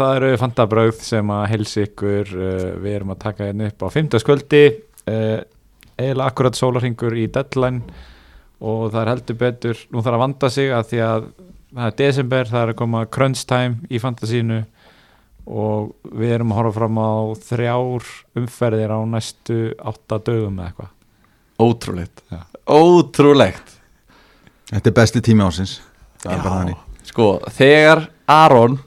Já, það eru fantabröð sem að helsi ykkur uh, við erum að taka hérna upp á 50 skvöldi uh, eiginlega akkurat sólarhingur í deadline og það er heldur betur nú þarf að vanda sig að því að það er desember, það er að koma crunch time í fantasínu og við erum að horfa fram á þrjár umferðir á næstu átta dögum eða eitthvað. Ótrúlegt. Já. Ótrúlegt. Þetta er besti tími ásins Það er bara þannig. Sko, þegar Aron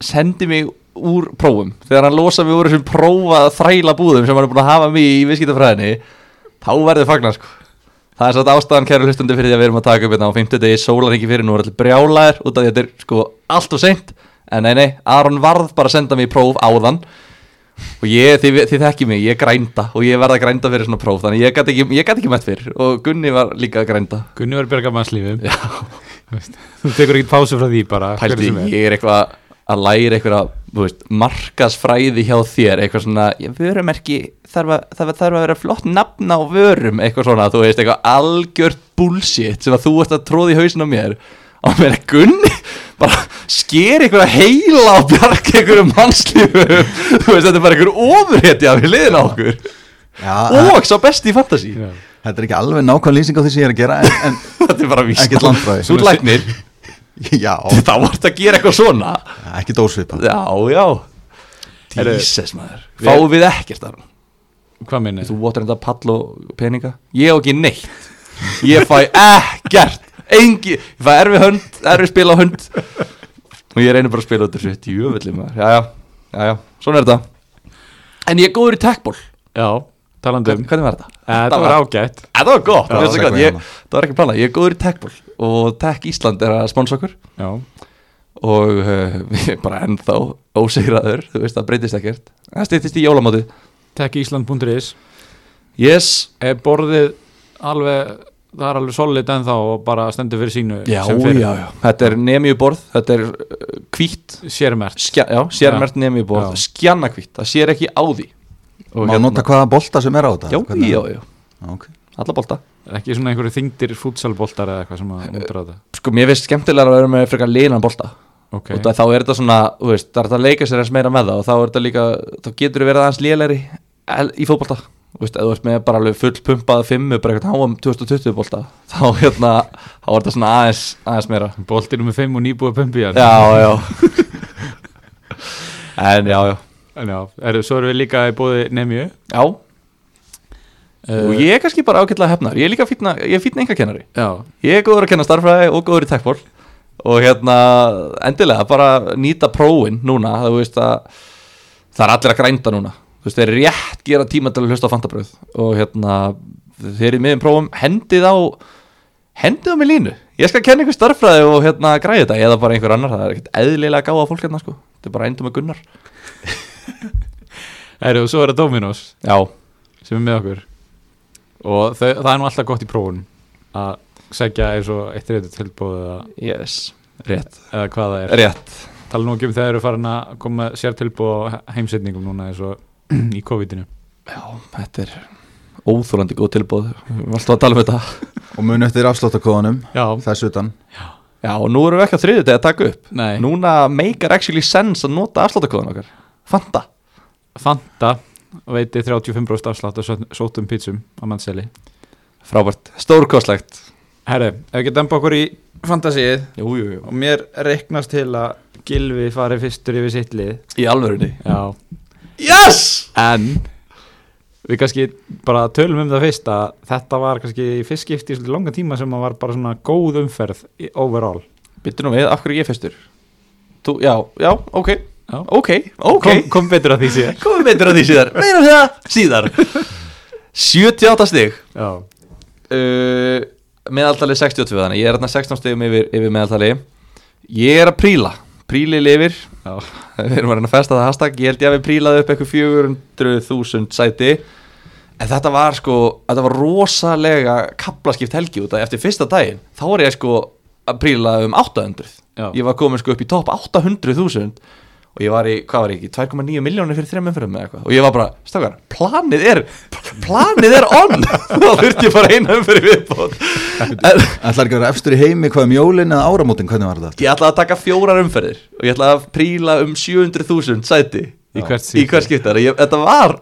sendi mig úr prófum. Þegar hann losa mig úr þessum prófa þræla búðum sem hann er búin að hafa mig í viðskiptafræðinni þá verður fagnar sko. Það er satt ástæðan kæru hlustundi fyrir því að við erum að taka upp hérna á 50 degi sólarhengi fyrir nú er allir brjálæðir út af því að þetta er sko allt og seint. En nei nei, Aron varð bara að senda mig í próf áðan. Og ég, þið, þið þekki mig, ég grænda. Og ég verða að grænda fyrir svona próf þannig ég gæti ekki, ekki mætt fyrir. Og Gunni var líka að grænda. Gunni var björga mannslífum þú tekur ekkert pásu frá því bara Pældi, ég er eitthvað að læra veist, markasfræði hjá þér eitthvað svona, ég vörumerki þarf að, þarf, að, þarf að vera flott nafn á vörum eitthvað svona, þú veist, eitthvað algjört bullshit sem að þú ert að tróða í hausin á mér. Og mér er gunni bara sker eitthvað heila og bjarga einhverjum mannslífu þú veist, þetta er bara einhver ofurhetja við liðin á okkur. Já, og sá besti í fantasy. Já. Þetta er ekki alveg nákvæm lýsing á því sem ég er að gera En, en þetta er bara landfræði. Þú læknir, já, þá vart að gera eitthvað svona. Ekki dósvipa Já, já. Jesus maður. Fáum við ekkert þar Hvað minnir? Þú votar þetta pall og peninga. Ég á ekki neitt. Ég fæ ekkert. Engi Ég fæ erfi hönd Erfi spila á hönd. Og ég reynir bara að spila út þessu Jöfnvelli maður. Jæja Jæja Svona er þetta. En ég er góður í tackball. Já, talandi um. Hvernig var þetta? Þetta var ágætt. Þetta var gott, Já, þetta var ekki planað, ég er góður í tackball Og Tech Ísland er að sponsa okkur. Já, Og uh, við erum bara ennþá ósegraður Þú veist, það breytist ekkert. Það stýttist í jólamótið. Techisland.is Yes. Er borðið alveg Það er alveg solid ennþá og bara stendur fyrir sínu Já, sem fyrir. já, já Þetta er nemiuborð, þetta er uh, hvítt. Sérmert skja, Já, sérmert nemiuborð Já. Skjanna hvítt, það sér ekki á því. Og Má nota hvaða bolta sem er á þetta Já, Hvernig- já, já, Ok. alla bolta Ekki svona einhverju þingdir futsalboltar eða eitthvað sem að á þetta? Sko, mér finnst skemmtilega að vera með frekar linan bolta. Ok, okay. Þá er þetta svona, veist, það er þetta að leika sér eins meira með það Og þá er þetta líka, þá getur þú verið aðeins lélegri í fótbolta. Þú veist, ef þú ert með bara alveg full pumpað fimmu Bara eitthvað háum 2020 bolta Þá, hérna, þá er þetta svona aðeins, aðeins meira. Boltinu með 5 og nýbúið pumpi Já, já. En já, já. En já, er, svo erum við líka í bóði Nemju Já, og ég er kannski bara ágætlega hefnar. Ég er líka fínna, ég er fínna engakennari Ég er góður að kenna starffræði og góður í techból Og hérna, endilega bara nýta prófin núna Það, veist, að, það er allir að grænda núna. Þú veist, þeir eru rétt gera tíma til að hlusta á fantabröð Og hérna, þeir eru miðum prófum Hendið á Hendið á mig línu. Ég skal kenna ykkur starffræði og hérna græði þetta Eða bara einhver annar, það er ekkert eðlilega gáða fólk hérna sko. Þetta er bara endur með gunnar. Er, og svo er það Dominos. Já, sem er með okkur og þau, það er nú alltaf gott í prófun að segja eins og eitt reytur tilbúð eða, yes, rétt. eða hvað það er. Rétt. Tala nú ekki um þegar eru farin að koma sér tilbúð á heimsetningum núna eins og í COVID-inu. Já, þetta er óþólandi góð tilbúð Við erum alltaf að tala um þetta. Og mun eftir afsláttakóðanum Já, Þess utan. Já, og nú erum við ekki á þriðju að taka upp. Nei, Núna make actually sense að nota afsláttakóðan okkar. Fanta. Fanta veiti 35% afslátt á só- sóttum pítsum á mannseli Frábært, stórkostlegt. Herri, ef við getum okkur í fantasíið Jú, jú, jú. og mér reiknast til að Gilvi fari fyrstur yfir sitt lið. Í alvörunni? Já, Yes! en við kannski bara tölum um það fyrst að þetta var kannski í fyrst skipti í svolítið langa tíma sem að var bara svona góð umferð overall. Byttu nú við, af hverju er ég fyrstur? Þú, já, já, ok. Ok, ok. Kom, kom betur að því sér Komum betur að því síðar. Meira um það síðar. 78 stig. Já, uh, Meðaltali 62 þannig Ég er hérna 16 stigum yfir, yfir meðaltali. Ég er að príla. Príli lifir. Já, Við erum að reyna að festa það hashtag. Ég held ég að við prílaði upp eitthvað 400.000 sæti. En þetta var sko Þetta var rosalega kaplaskipt helgi út að eftir fyrsta daginn. Þá var ég sko að príla um 800 Já. Ég var komin sko upp í topp 800.000 og ég var í, hvað var ég ekki, 2,9 miljónir fyrir þrejum umferðum eða eitthvað? Og ég var bara, stakar, planið er planið er on! Þá þurfti ég bara eina umferði viðbót. Ætlar ekki að vera efstur í heimi hvað um jólin eða áramótin, hvernig var þetta? ég ætlaði að taka fjórar umferðir og ég ætlaði að príla um 700.000 sæti Í hvert í hvert skiptar ég, þetta var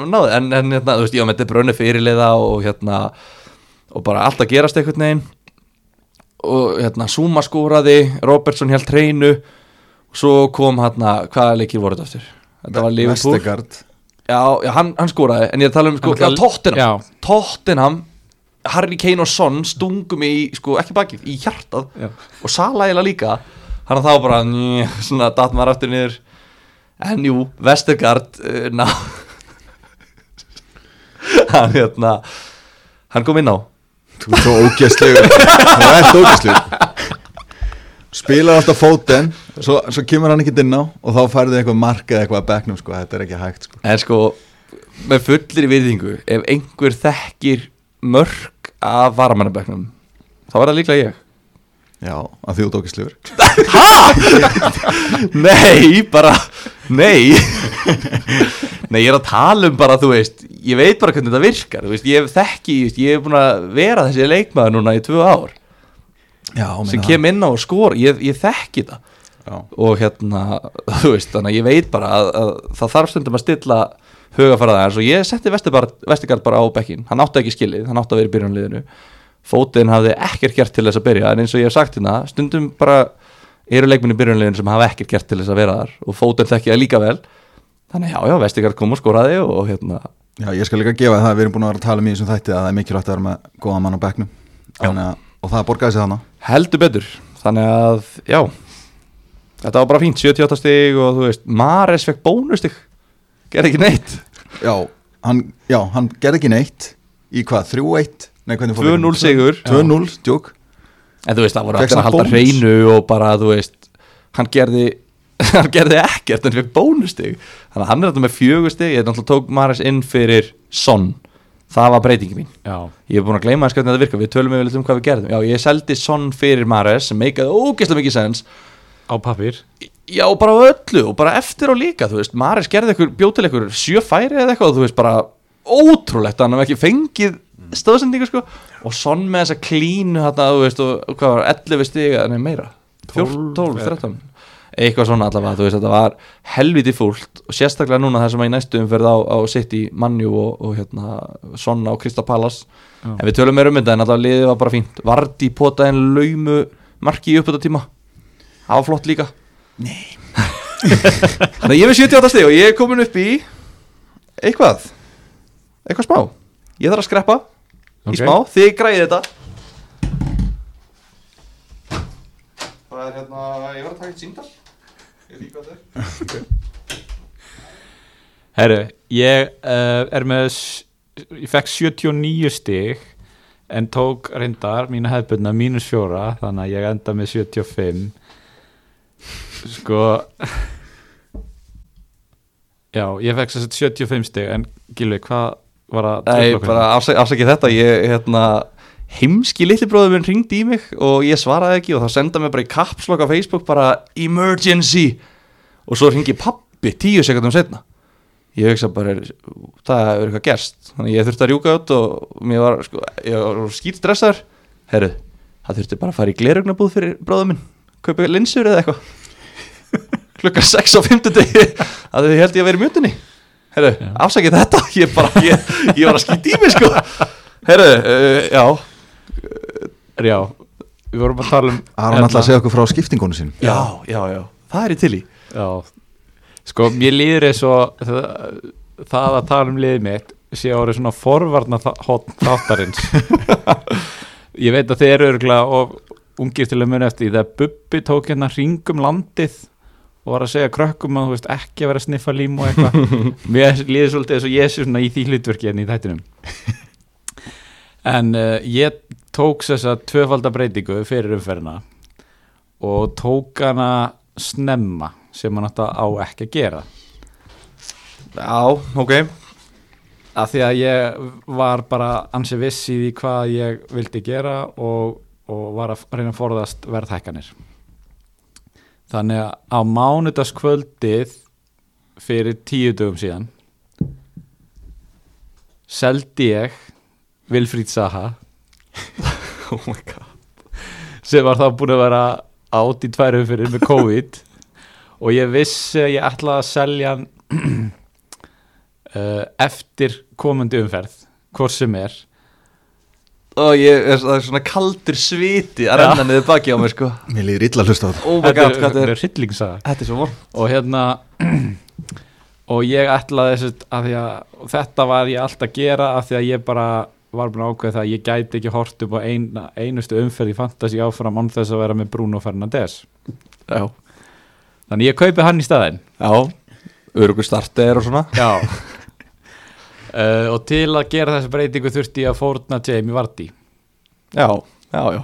hann náði. En, en hérna, þú veist, ég var með þetta brunni fyrirliða og hérna og bara allt að gerast einhvern veginn. Og hérna svo kom hérna, hvaða leikir voru þetta aftur? Þetta var Liverpool. Vestegard Já, já hann, hann skóraði, en ég er að tala um sko, já, Tottenham. Já. Tottenham, Harry Kane og Son stungum í, sko, ekki bakið, í hjartað. Já. og Sala eiginlega líka. Hann að þá bara, njö, svona datt maður aftur niður. En jú, Vestergaard uh, ná. Hann hérna hann kom inn á. Þú ert svo ógæstlegur Þú ert ógæstlegur Spilar alltaf fóten svo, svo kemur hann ekki inn á Og þá færði eitthvað mark eða eitthvað að bekknum sko. Þetta er ekki hægt sko. en sko, með fullir virðingu ef einhver þekkir mörg af varamannabæknum þá var það líklega ég Já, að því út ógæstlegur Nei, bara Nei Nei, ég er að tala um bara, þú veist Ég veit bara hvernig þetta virkar þú veist, Ég hef þekki, þú ég hef búin að vera þessi leikmaður núna í tvö ár Já, sem kem inn á og skor ég, ég þekki það. Já, og hérna, þú veist, þannig að ég veit bara að, að það þarf stundum að stilla hugafæraða eins og ég setti Vestigard bara á bekkin, hann átti ekki skilið hann átti að vera í byrjunliðinu fótinn hafði ekkert gert til þess að byrja. En eins og ég hef sagt hérna, stundum bara eru leikminni í byrjunliðinu sem hafa ekkert gert til þess að vera þar. Og fótinn þekki það líka vel. Þannig já, já, Vestigard kom og skoraði og hérna, Já, ég skal líka gefa það að við erum búin að vera að tala um í þessum þætti að það er mikilvægt að vera með góða mann á bekknum. Þannig að, og það borgaði sig þannig heldur betur. Þannig að, já. Þetta var bara fínt, 78 stig og þú veist, Mares fekk bónustig. Gerði ekki neitt. Já, hann, hann gerði ekki neitt Í hvað, 3-1? Nei, hvernig fór 2-0 sigur. 2-0, djók. En þú veist, það voru allir að halda bónus. hreinu og bara, þú veist, hann gerði, hann gerði ekkert en fyrir bónustig. Þannig að hann er þetta með fjögustig, ég náttúrulega tók Maris inn fyrir Son. Það var breytingi mín. Já, Ég er búin að gleyma þess hvernig þetta virka, við tölum yfir um hvað við gerðum. Já, ég seldi Son fyrir Maris sem meikaði ógeðslega mikið sens. á pappir Já, og bara öllu og bara eftir og líka, þú veist, Maris gerði ykkur, bjóð til ykkur sjö færi eða eitthvað þú veist, bara ótrúlegt að hann hef ekki fengið stöðsendingu sko. Og Son með þessa klínu þetta, þú veist, og hvað var 11 stiga, nei meira. 12, 12 13 eitthvað svona allavega, þú veist, þetta var helviti fúlt og sérstaklega núna þar sem að í næstu umferð á, á City, Manju og, og hérna, Son á Krista Já. en við tölum meira um þetta en allavega liðið var bara fínt. Vardi potaði en laumu marki í uppöta tíma það var flott líka. Nei. Þannig að ég er með 78 stig og ég er komin upp í eitthvað? Eitthvað smá? Ég þarf að skreppa Ok. í smá, þið græði þetta. Það er hérna ég var að taka eitt síndal ég veit hvað það er Herru, ég uh, er með ég fekk 79 stig en tók reyndar mínu hefðbundna mínus fjóra þannig að ég enda með 75 sko já, ég fekk að 75 stig en Gilvi, hvað var að Nei, trufla okkur? bara afsæk, afsækið þetta ég, hérna, heimski litli bróður minn ringdi í mig og ég svaraði ekki og þá senda mér bara í kapslokk á Facebook bara emergency. Og svo ringi pappi tíu sekundum setna ég hugsa bara, það er eitthvað gerst. Þannig ég þurfti að rjúka út og mér var, sko, ég var skýt stressaður. Herru, það þurfti bara að fara í glerugnabúð fyrir bróður minn, kaupa linsur eða eitthvað. Klukka 6 á 50 degi að þið held ég að vera mjöndinni herru, afsakið þetta. Ég bara, ég, ég var að skýt í mig sko. Herru, uh, já Já, við vorum að tala um Aron ætla að segja okkur frá skiptingunum sín já, já, já, það er í til í Já, sko mér líður eins og það, það að tala um liðið mitt sé árið svona forvarna þáttarins. Ég veit að þið eru örgulega og ungir til að muni eftir því. Þegar Bubbi tók hérna hringum landið og var að segja krökkum að þú veist ekki að vera að sniffa lím og eitthvað. Mér líður svolítið eins og ég sé svona í því hlutverki en í þættinum en uh, ég tók þessa tvöfaldabreitingu fyrir umferðina og tók hana snemma sem hann átti á ekki að gera. Já, ok. Af því að ég var bara ansi viss í því hvað ég vildi gera og, og var að reyna að forðast verðhækkanir. Þannig að á mánudagskvöldið fyrir tíu dögum síðan seldi ég Vilfríð Saha. Oh my god. Sem var þá búin að vera átt í tvær umfyrir með COVID. Og ég vissi að ég ætlaði að selja hann uh, eftir komandi umferð hvort sem er. Og ég, er, það er svona kaldur sviti að renna niður baki á mér sko. Mér líður illa að hlusta á þetta. Oh my god, hvað þetta þetta er er hryllingssaga Þetta er svo von og hérna og ég ætlaði þess að að og þetta var ég alltaf að gera af því að ég bara var búin að ákveða það að ég gæti ekki hort upp á eina, einustu umferð í fantasy áfram án þess að vera með Bruno Fernandes. Já, þannig ég kaupi hann í staðinn. Já. Örugur starter og svona. Já. Uh, og til að gera þessu breytingu þurfti ég að fórna Jamie Vardy. Já, já, já.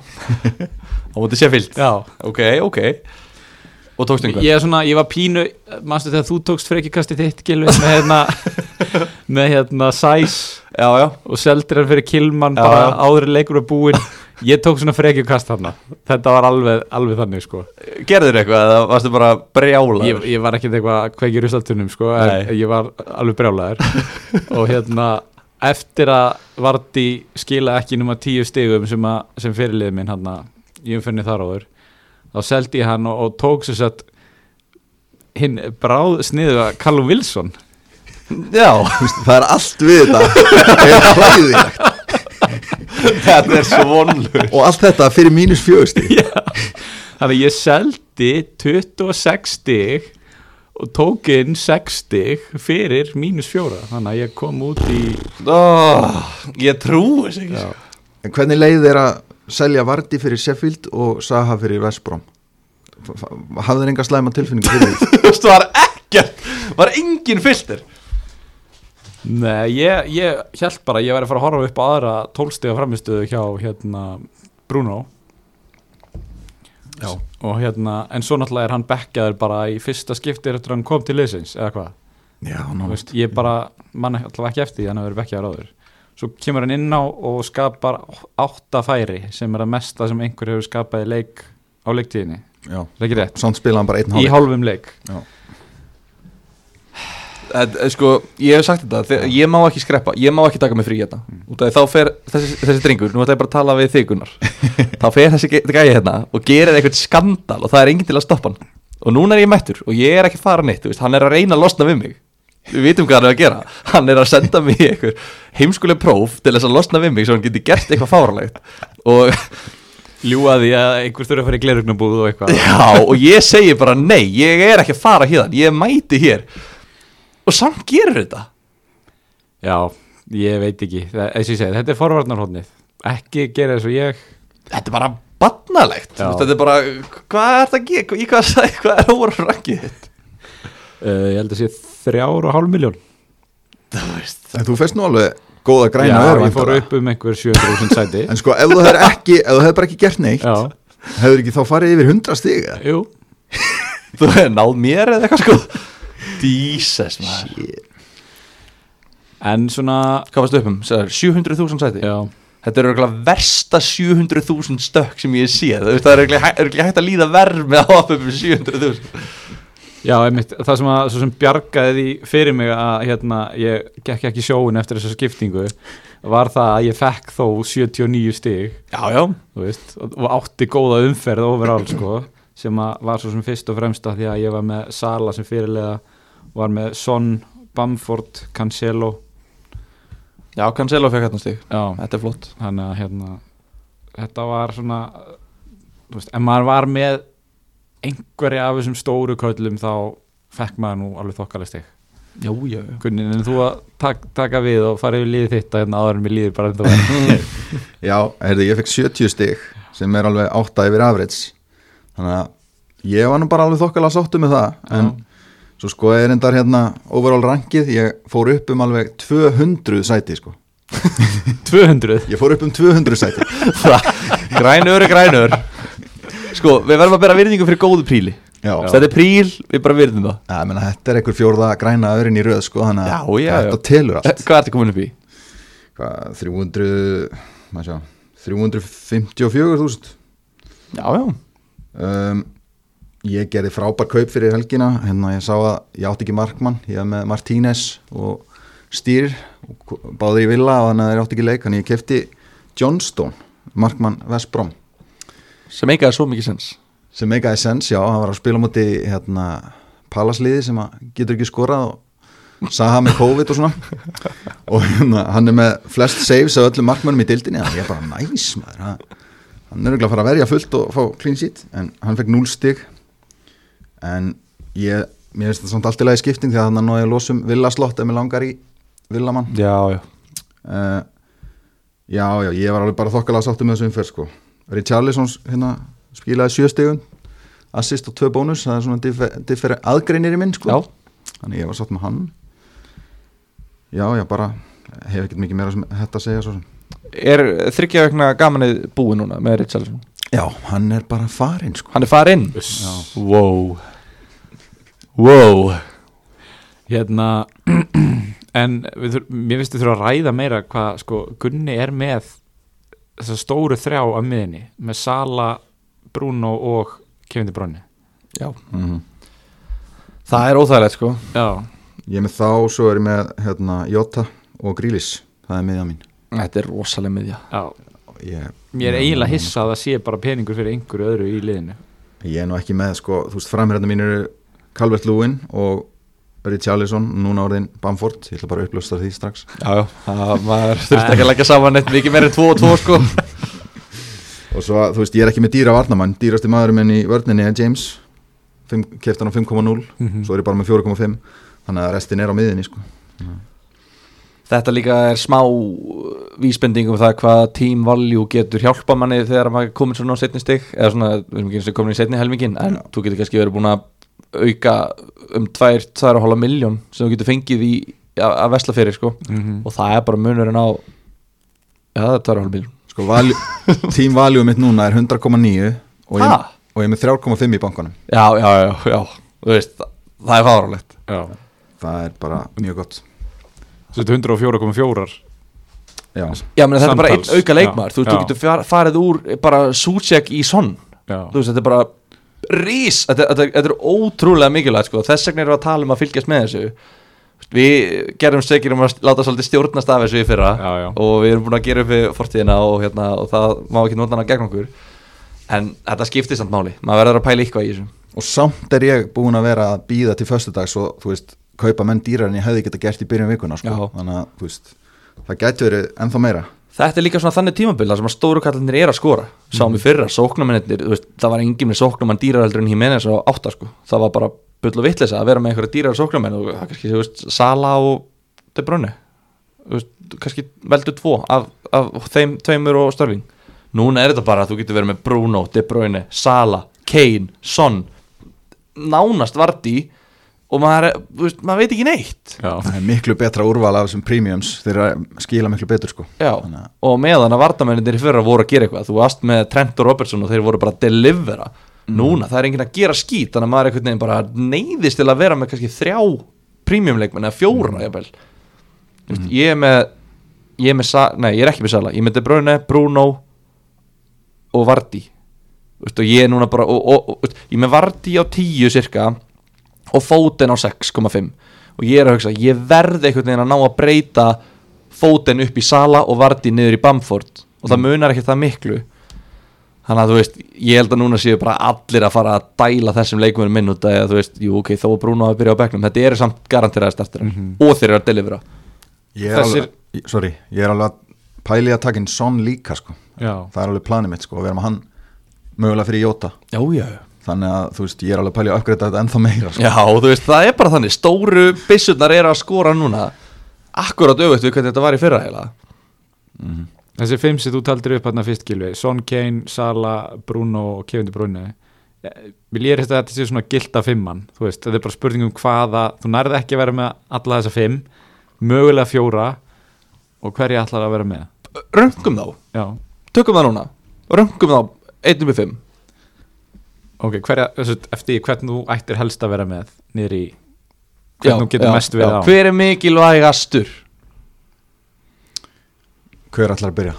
Á móti Sheffield. Já. Ok, ok. Og tókst einhver Ég, er svona, ég var pínu, manstu þegar þú tókst frekjukasti þitt gilvi með hérna með hérna Sæs Já, já. Og seldir hann fyrir Kilman Já, bara áður leikur var búinn. Ég tók svona frekjukast þarna. Þetta var alveg, alveg þannig sko. Gerður eitthvað eða varstu bara brjála ég, ég var ekkert eitthvað kveikir í saltunum sko en ég var alveg brjálæður og hérna eftir að Vardy skila ekki núma tíu stigum sem, að, sem fyrirlið minn hann í umfenni þar áður þá seldi ég hann og, og tók sér satt hinn bráð sniðu að Callum Wilson Já, Þú veist, Það er allt við þetta. Er hlæðilegt þetta er svo vonlur og allt þetta fyrir mínus fjögusti Já, þannig að ég seldi 26 stig og tók inn 6 stig fyrir mínus fjóra. Þannig að ég kom út í oh, Ég trúi þess ekki. Já, En hvernig leið þeir að selja Vardy fyrir Sheffield og Saha fyrir Vestbrom hafði þeir enga slæma tilfinningu fyrir því? Þú veist, var ekkert Var engin filter Nei, ég, ég held bara að ég væri að fara að horfa upp á aðra 12 stiga framistöðu hjá hérna Bruno. Já. og hérna, en svo náttúrulega er hann bekkjaður bara í fyrsta skipti eftir að hann kom til liðsins eða hvað, Já, veist, ég bara mann alltaf ekki eftir því að hann hefur verið bekkjaður áður. Svo kemur hann inn á og skapar átta færi sem er að mesta sem einhver hefur skapað í leik á leiktíðinni, já. Samt spila hann bara einn í hálf hálfum leik. Eh, Sko, ég hef sagt þetta þe- Ég má ekki skreppa, ég má ekki taka mig frí hérna. Út af því þá fer þessi, þessi drengur Nú ætla ég bara að tala við þigunar Þá fer þessi gæi hérna og gerir eitthvað skandal Og það er enginn til að stoppa hann. Og núna er ég mættur og ég er ekki þú veist, Hann er að reyna að losna við mig. Við vitum hvað hann er að gera. Hann er að senda mig eitthvað heimskuleg próf Til þess að losna við mig Svo hann geti gert eitthvað fáralegt Og ljúa því að einhver þurfa að fara í glerugnabúð og eitthvað. Já, og ég segi bara nei, ég er ekki að fara hérna, ég mæti hér og samt gerir þetta? Já, ég veit ekki. Það- eins og ég segi, þetta er forvarnarhóðnið ekki gera eins og ég. Þetta er bara barnalegt. Þetta er bara, hvað er þetta að gera, í hvað, sagði- hvað er rankið þitt? uh, ég held að sé þrjár og hálf miljón Þú veist En þú fest nú alveg góða græna Já, ég fór upp um einhver 700.000 sæti. En sko, ef þú hefur ekki, ef þú hefur bara ekki gert neitt Já, hefur ekki þá farið yfir 100 stig eða? jú. Þú hefur náð mér eða eitthvað sko Jesus maður. En svona, Hvað varstu upp um? Sagðir, 700.000 sæti já. Þetta er örgulega versta 700.000 stökk sem ég sé Það það er örgulega hægt að líða verð með að hafa upp um 700.000 Já, einmitt, það sem, að, sem bjargaði því fyrir mig að hérna, ég gekk ekki sjóin eftir þessa skiptingu var það að ég fekk þó 79 stig. Já, já. Veist, og, átti góða umferð overall sko, sem var svo sem fyrst og fremst að því að ég var með Sala sem fyrirlega var með Son, Bamford, Cancelo. Já, Cancelo fekk hérna já, Þetta er flott. Þannig að hérna þetta var svona veist, en maður var með einhverja af þessum stóru köllum þá fekk maður nú alveg þokkalega stig. Já, já, já. Gunnin, en þú að tak, taka við og fara yfir liðið þitt að hérna áður en mér líður bara var Já, heyrðu, ég fekk 70 stig sem er alveg 8 yfir average. Þannig að ég var nú bara alveg þokkala sáttu með það en svo sko er endar hérna overall rankið, ég fór upp um alveg 200 sæti sko. 200 ég fór upp um 200 sæti. Grænur er grænur. Sko, við verðum að bera virðingu fyrir góðu príli. Já, Þetta er príl, við bara virðum það. Ja, menna, þetta er einhver fjórða græna öðrin í röð sko, þannig Já, að já, já. þetta telur allt. Hvað er þetta komin upp í? Hvað, 300 maður sjá, 354.000 Já, já. Um, ég gerði frábær kaup fyrir helgina. Hérna ég sá að ég átti ekki markmann. Ég hef með Martínez og Stýr og báði í villa og þannig að þeir átti ekki leik. Þannig ég kefti Johnstone markmann West Brom. Sem eigaði svo mikið sens. Sem meikaði sens, já, hann var að spila á móti hérna palasliði sem getur ekki skorað og saha með COVID og svona. Og hérna, hann er með flest saves af öllum markmönnum í dildinni þannig ég er bara næs maður. Hann, hann er auðvitað að fara að verja fullt og fá clean sheet. En hann fekk 0 stig en ég mér finnst þetta samt allt í lagi skipting því að náði að losum villaslott ef mér langar í villamann. Já, já. Uh, já, já, ég var alveg bara þokkalega sáttu með þessu umferð sko. Richarlison hérna spilaði sjö stigun assist og tvö bónus, það er svona differ, differ aðgreinir í minn sko. Já. þannig ég var sátt með hann. Já, já, bara hef ekkert mikið meira sem þetta að segja svo sem. Er þryggja vegna gamanið búið núna með Richarlison? Já, hann er bara farinn sko. Hann er farinn? Já, wow wow. Hérna en við, mér finnst þið þurfa að ræða meira hvað sko Gunni er með þessa stóru þrjá af miðinni með Sala, Bruno og Kevin De Bruyne. Já, mm það er óþægilegt sko. Já, ég er með þá, svo er ég með hérna, Jota og Grílis það er miðja mín. Þetta er rosalega miðja. Já. Ég, mér er eiginlega hissa að það sé bara peningur fyrir einhverju öðru í liðinu. Ég er nú ekki með sko, þú veist, framherðarna mín eru Calvert Lewin og Richarlison, núna orðin Bamford, ég ætla bara að upplösta því strax. Já, já, það, maður þurfti ekki að leggja saman neitt mikið meira en 2 og 2 sko. Og svo, þú veist, ég er ekki með dýra varnamann dýrasti maðurinn minn í vörninni er James. Keft hann á 5,0 Mhm. svo er ég bara með 4,5 þannig að restin er á miðinni sko. Þetta líka er smá vísbending um það hvað team value getur hjálpa manni þegar maður komin svona á setni stig. Eða svona, við erum ekki eins og komin í setni helmingin en þú getur kannski verið búin að auka um 2-2,5 miljón sem þú getur fengið í að, að vesla fyrir sko. Mhm. og það er bara munurinn á já það er 2,5 miljón sko, value mitt núna er 100,9 og, og ég er með 3,5 í bankanum. Já, já, já, já, þú veist það, það er fárálegt já, það er bara mjög gott. Þetta er 104,4 já, Já, menn þetta er bara einn auka leikmaður. Já, þú veist, þú já. getur far- farið úr bara sútsjek í sonn já, þú veist, þetta er bara rís, þetta, þetta, þetta er ótrúlega mikilvægt sko. þess vegna erum við að tala um að fylgjast með þessu. Við gerum segir um að láta svolítið stjórnast af þessu í fyrra Já, já. og við erum búin að gera upp við fortíðina og, hérna, og það má ekki nota hana gegn okkur. En þetta skiptir samt máli. Maður verður að pæla eitthvað í þessu. Og samt er ég búin að vera að býða til föstudags og þú veist, kaupa menn dýrar en ég hefði geta gert í byrjun vikuna sko. Þannig að, þú veist, það gæti verið ennþá meira Þetta er líka svona þannig tímabil þar sem að stóru kallinir er að skora. Sáum við fyrra, sóknarmennir Það var engin með sóknarmann dýrareldur en Jimenez á átta sko. Það var bara bull og vitleisa að vera með einhverja dýrar sóknarmenn og það er kannski, veist, Sala og De Bruyne. Kannski veldu tvo af, af þeim tveimur og Störling Núna er þetta bara að þú getur verið með Bruno, De Bruyne, Sala, Kane, Son. Nánast Vardí og maður, er- þú veist, maður veit ekki neitt. Já, það er miklu betra úrval af þessum premiums. Þeir skila miklu betur sko. Já, Þannig að- og meðan að vardamennir í fyrra voru að gera eitthvað þú varst með Trent og Robertson og þeir voru bara að delivera núna, það er enginn að gera skít þannig að maður einhvern veginn bara neyðist til að vera með kannski þrjá premiumleikmenn eða fjóra jafnvel. Þú veist, ég er með ég er með, nei ég er ekki með Sala ég er með De Bruyne, Bruno og Vardí Þú veist, og ég er núna bara og, og, og, veist, ég er með Vardí á 10 cirka og Fóten á 6,5 og ég er að hugsa, ég verði einhvern veginn að ná að breyta Fóten upp í Sala og Vardí niður í Bamford. Og það munar ekki það miklu. Þannig að þú veist, ég held að núna séu bara allir að fara að dæla þessum leikmennum minn út að þú veist, jú ok, þó að Bruno að byrja á bekknum þetta eru samt garanteraði startir og þeir eru að delivera ég er Þessir- alveg, sorry, ég er alveg að pæli að taka inn Son líka sko. já, það er alveg planið mitt sko, að vera með hann mögulega fyrir Jóta já, já, þannig að þú veist, ég er alveg að pæli að uppgreita þetta ennþá meira sko. já, þú veist, það er bara þannig. Stóru byssurnar eru að skora núna akkurat auðvitað við hvernig þetta var í fyrra heila þessi fimm sem þú taldir upp hérna fyrst Gilvi, Son Kane, Sala Bruno og Kevin De Bruyne Eh, vil ég reysta að þetta sé svona gilda fimmann þú veist, þetta er bara spurning um hvaða þú nærði ekki að vera með alla þessa fimm mögulega fjóra og hverja ætlar að vera með? Röngum þá, já, tökum það núna. Röngum þá, 1-5 ok, hverja, eftir hvernig þú ættir helst að vera með Já, hvernig þú getur já, mest verið já. á? Hver er mikilvægastur? Hver ætlar að byrja?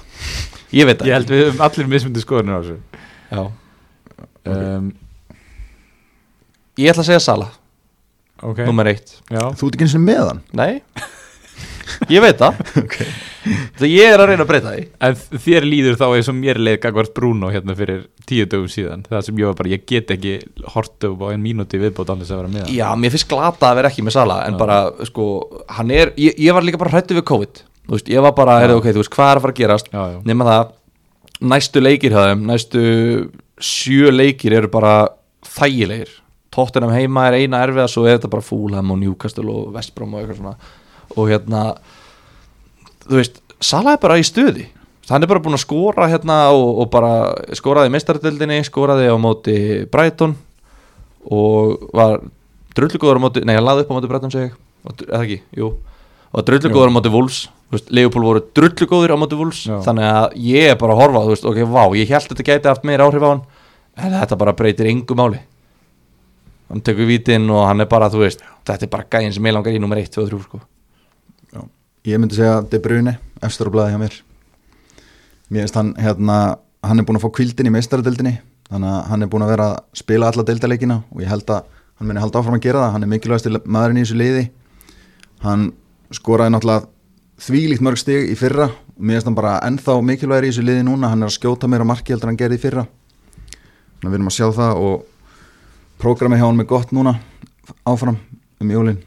ég veit það ég held við höfum allir mismundi skoðunir á þessu. Já. um, Ég ætla að segja Sala, ok, nummer eitt. Já, Þú ert ekki eins og með hann? Nei, ég veit það. Það ég er að reyna að breyta því. En þér líður þá eins og mér leið gagvart Bruno hérna fyrir tíu dögum síðan. Það sem ég var bara, ég get ekki hort upp á ein mínúti viðbót annars að vera með. Já, mér finnst glata að vera ekki með Sala En Já. bara, sko, hann er Ég, ég var líka bara hrættu við COVID. Þú veist, ég var bara, heyrðu, ok, þú veist, hvað er að fara að gerast? Já, já, Nefna það, næstu leikir hjá þeim Næstu sjö leikir eru bara þægilegir. Tottenham heima er eina erfiða Og hérna, þú veist, Sala er bara í stuði Hann er bara búinn að skora hérna og, og bara skoraði í meistaradeldinni, skoraði á móti Brighton og var drullugóður á móti, nei hann laði upp á móti Brighton segi ég, eða ekki, jú og drullugóður á móti Wolves Leopold voru drullugóður á móti Wolves Já. þannig að ég er bara að horfa, þú veist, ok, vá ég held þetta gæti haft meira áhrif á hann en þetta bara breytir engu máli hann tekur vítin og hann er bara, þú veist þetta er bara gæðin sem ég langar í nummer 1, 2 og 3 sko. Ég myndi segja De Bruyne, efstur á blaði hjá mér. Mér finnst hann hérna hann er búin að fá kvildin í meistaradeldinni þannig að hann er búin að vera að spila alla deildaleikina og ég held að hann muni halda áfram að gera það. Hann er mikilvægast maðurinn í þessu liði. Hann skoraði náttúrulega þvílíkt mörg stig í fyrra. Og mér finnst hann bara ennþá mikilvægir í þessu liði núna. Hann er að skjóta meira marki heldur en hann gerði í fyrra. Þannig að við erum að sjá það og prógrami hjá hann með gott núna áfram um jólin.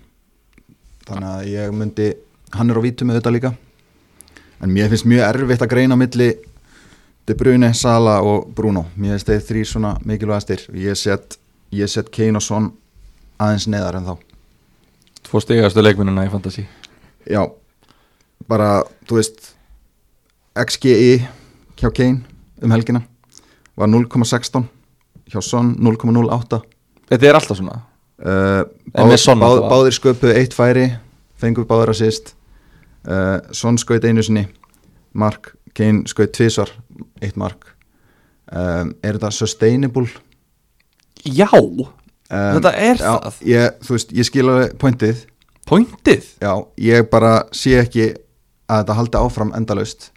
Þannig að ég myndi hann er á vítum með þetta líka. En mér finnst mjög erfitt að greina milli De Bruyne, Sala og Bruno. Mér finnst þeir þrý svona mikilvægastir. Ég set, ég set Kane og Son aðeins neðar en þá. Tvo stigastu leikminnuna í Fantasí já, bara þú veist XGI hjá Kane um helgina var 0,16 hjá Son 0,08 þetta er alltaf svona. Uh, báð, náttúrulega. báðir sköpuðu eitt færi fengu báðir að sýst uh, Son skaut einu sinni. Mark, Kane skaut tvisvar eitt mark. Um, er þetta sustainable? já, Um, Þetta er já, það. ég, þú veist, ég skil alveg pointið. Pointið? Já, ég bara sé ekki að þetta haldi áfram endalaust.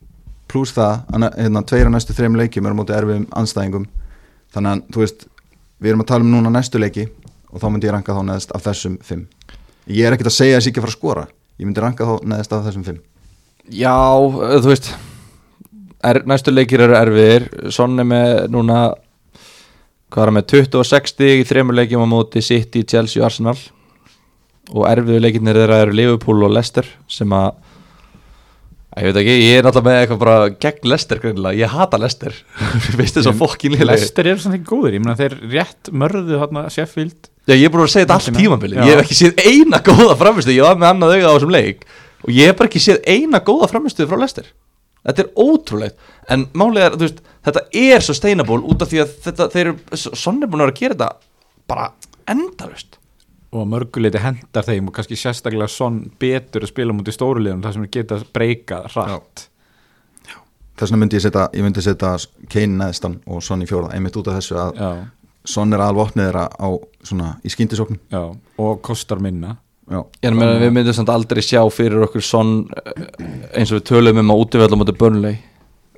Pluss það, að hérna, tveira næstu þreim leikjum er á móti erfiðum anstæðingum þannig að, þú veist, við erum að tala um núna næstu leiki og þá myndi ég ranka þá neðst af þessum fimm ég er ekkert að segja þess ekki að fara að skora. Ég myndi ranka þá neðst af þessum fimm. Já, eh, þú veist er, Næstu leikir eru erfiðir. Son er með núna Hvað er hann með 26 stig í þremur leikjum á móti City, Chelsea og Arsenal. Og erfiðu leikirnir þeirra eru Liverpool og Leicester sem að ég veit ekki, ég er náttúrulega með eitthvað bara gegn Leicester greinilega, ég hata Leicester. Mér finnst þess að fokkin liðlega Lester eru svona ekki góður, ég meina þeir rétt mörðu hérna Sheffield Já, ég er búin að segja þetta allt Leikina. tímabili Já. Ég hef ekki séð eina góða framistu Ég var með annað auga á þessum leik. Og ég hef bara ekki séð eina góða framistu frá Lester Þetta er ótrúlegt. En málið er, þú veist, þetta er sustainable Út af því að þetta, þeir eru Sonn er búin að vera að gera þetta Bara endalust og mörguleiti hendar þeim og kannski sérstaklega svon betur að spila mútið stórulegum þar sem þeir geta breykað hratt. Þess vegna myndi ég setja, ég myndi setja Kane neðstan og Son í fjóra einmitt út af þessu að já, Son er alvopnið þeirra á svona í skyndisóknum. Já, og kostar minna. Já, Ég meina, við myndum samt aldrei sjá fyrir okkur Sonn Eins og við tölum um að útvöldum Móti Burnley.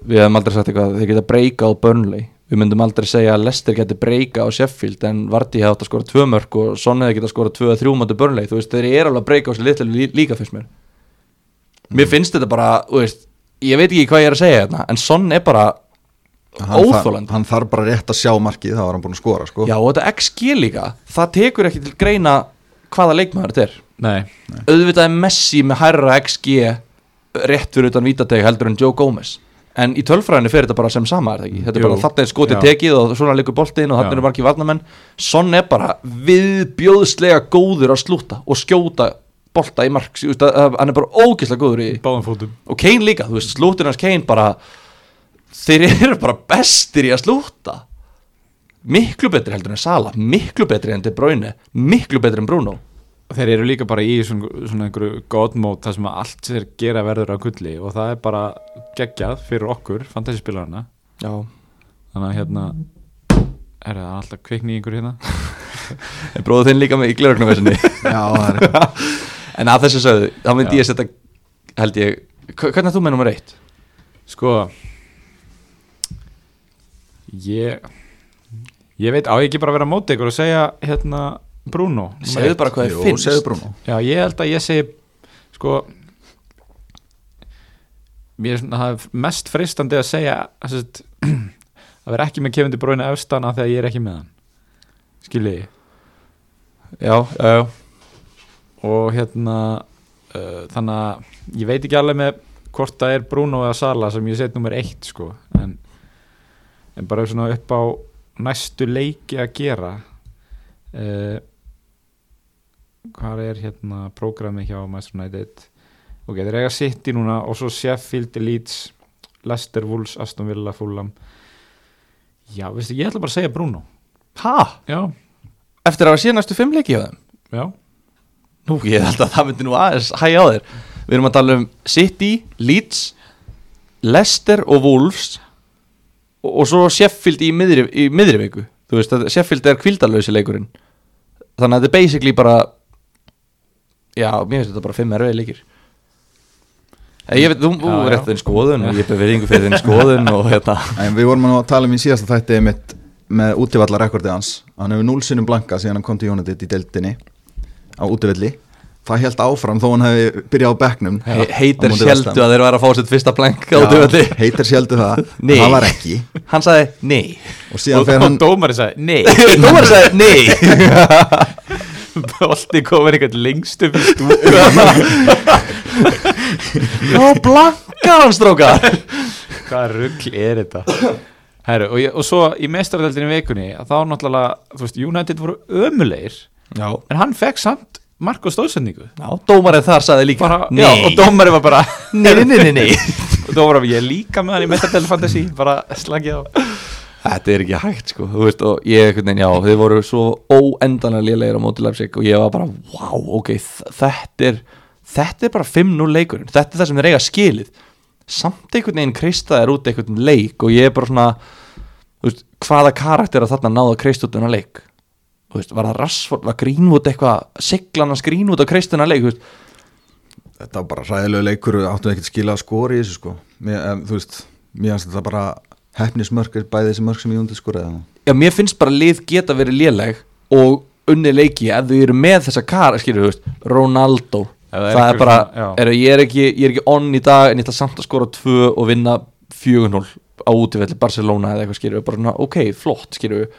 Við hefum aldrei sagt eitthvað Þeir geta breykað á Burnley. Við myndum aldrei segja að Leicester geti breyka á Sheffield en Vardí hefði átt að skora tvö mörg og Son hefði geta skora tvö að þrjú mæti Burnley. Þú veist, þeir eru alveg að breyka á sér litlu lí, líka fyrst mér. Mér finnst þetta bara, þú veist, ég veit ekki hvað ég er að segja hérna en Son er bara óþólandi hann þarf bara rétt að sjá markið þá var hann búin að skora sko. Já, og þetta XG líka, það tekur ekki til greina hvaða leikmaður þetta er. Nei, auðvitað er Messi með hærra XG rétt fyrir utan vítateg heldur en Joe Gomez. En í tölfræðinu fer þetta bara sem sama er það ekki? Þetta er bara þarna er skotið Já. tekið og svona líkur boltinn og þarna Já. eru margir varnamenn Son er bara viðbjóðslega góður að slúta og skjóta bolta í mark, hann er bara ógislega góður í báðum fótum. Og Kane líka, þú veist, slútin hans Kane bara þeir eru bara bestir í að slúta miklu betri heldur en Sala miklu betri en De Bruyne miklu betri en Bruno. Þeir eru líka bara í svona, svona einhverju mode þar sem að allt þeir gera verður á gulli og það er bara geggjað fyrir okkur, fantasyspilarna Já, þannig að hérna er það alltaf kveikni í ykkur hérna? En bróðu þinn líka með í eitthvað En að þessu sögðu, þá myndi Já. ég setja held ég, hvernig er þú með nummer eitt? sko ég Ég veit, á ég ekki bara að vera á móti ykkur og segja hérna Bruno? Segðu bara hvað þið finnst. Já, ég held að ég segi sko mér er svona það er mest freistandi að segja að, vera ekki með Kevin De Bruyne efstan af því að ég er ekki með hann. Skilji Já, já, já. Og hérna uh, þannig að ég veit ekki alveg með hvort það er Bruno eða Sala sem ég set nummer eitt sko en, en bara svona upp á næstu leiki að gera uh, hvað er hérna prógrami hjá Master United? Ok, þeir eiga City núna og svo Sheffield, Leeds Leicester, Wolves, Aston Villa, Fulham. Já, veistu, ég ætla bara að segja Bruno. Ha? já, Eftir að hafa síðan næstu fimm leiki á þeim? Já, Nú, ég held að það myndi nú aðeins hægja á þér. Við erum að tala um City, Leeds Leicester og Wolves og, og svo Sheffield í miðri, í miðri viku. Þú veist, að Sheffield er kvildalösi leikurinn. Þannig að þetta er basically bara Já, mér finnst þetta bara fimm erfið leikir. Ég veit, þú, er eftir þinn skoðun og ég er verðingu fyrir þinn skoðun og hérna. En við vorum að tala um í síðasta þætti mitt með útivallarrekordið hans. Hann hefur núl sinnum blanka síðan hann kom til United í deildinni á útivalli Það held áfram þó hann hefði byrjað á bekknum. He heitir Ham. að þeir væri að fá sitt fyrsta blank á Já, döfalli heitir sjálfdu það Nei. Það var ekki. Hann sagði nei. Og síðan og, fer og hann dómari sagði, nei. Þú var að segja nei. Bolti komin eitthvað lengst upp í stúku. Já, blankar hann strókar. Hvaða rugl er þetta? Herru, og, ég, og svo í mestaröldinni vikunni að þá náttúrulega, þú veist, United voru ömulegir Já, en hann fekk samt mark og stóðsendingu? Já dómarinn þar sagði líka bara, já, og dómari var bara nei, nei, nei, nei, og dómari var ég líka með hann í mestaröldinni fantasy bara slagið á. Þetta er ekki hægt sko. Þú veist, og ég, einhvern já, þið voru svo óendanlega lélegir á móti Leipzig og ég var bara, wow, ok, þetta er þetta er bara 5-0 leikurinn. Þetta er það sem þeir eiga skilið. Samt einhvern veginn krista er út einhvern leik og ég er bara svona þú veist, hvaða karakter að þarna náða krist út unna leik veist, var það Rassford, var Greenwood eitthvað siglan hans Greenwood á kristuna leik veist, Þetta var bara ræðilegu leikur áttum skila að skora í þessu sko. Mér, em, Þú veist, mér finnst þetta bara hefnismörk er bæði þessi mörk sem ég undi skoraði já, mér finnst bara lið geta verið léleg og unni leiki ef þau eru með þessa kar, skilur þú veist Ronaldo, það er það er bara er, ég, er ekki, ég er ekki on í dag en ég ætla samt að skora tvö og vinna 4-0 á útivelli Barcelona eða eitthvað skilur bara svona, ok, flott skilur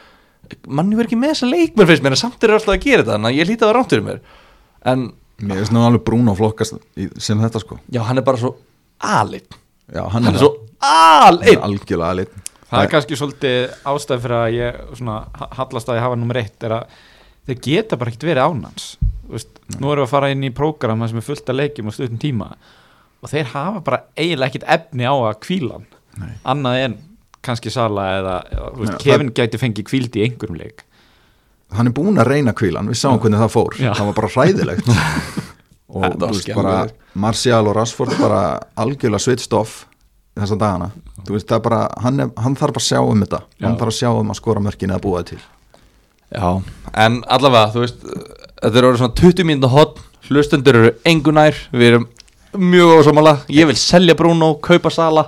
manni verður ekki með þessa leikmenn finnst mér en samt er alltaf að gera þetta, að ég hlýta að vera rátt fyrir mér. En Mér finnst nú alveg Bruno flokkast í, sem þetta sko. Já, hann er bara svo alinn Já, hann, hann er það. svo er alinn algjörlega aðlit það er kannski svolítið ástæð fyrir að ég svona, ha- hallast að ég hafa nummer eitt er að þeir geta bara ekkert verið ánans veist, nú erum við að fara inn í prógram þar sem er fullt að leikjum á stuttum tíma og þeir hafa bara eiginlega ekkert efni á að kvíla hann Nei. annað en kannski Sala eða, veist, Kevin gæti fengið kvíld í einhverjum leik. Hann er búinn að reyna kvílan, við sáum hvernig það fór. Já. Það var bara hræðilegt. Og Þetta var þú veist bara Martial og Rashford bara algjörlega switched off þessa dagana. Þú veist það er bara, hann, er, hann þarf bara að sjá um þetta. Já. Hann þarf að sjá um að skora mörkin eða búa það til. Já, en allavega, þú veist Þetta er orðið svona 20 mínúta hot Hlustendur eru engunær Við erum mjög ósámála Ég vil selja Bruno, kaupa Sala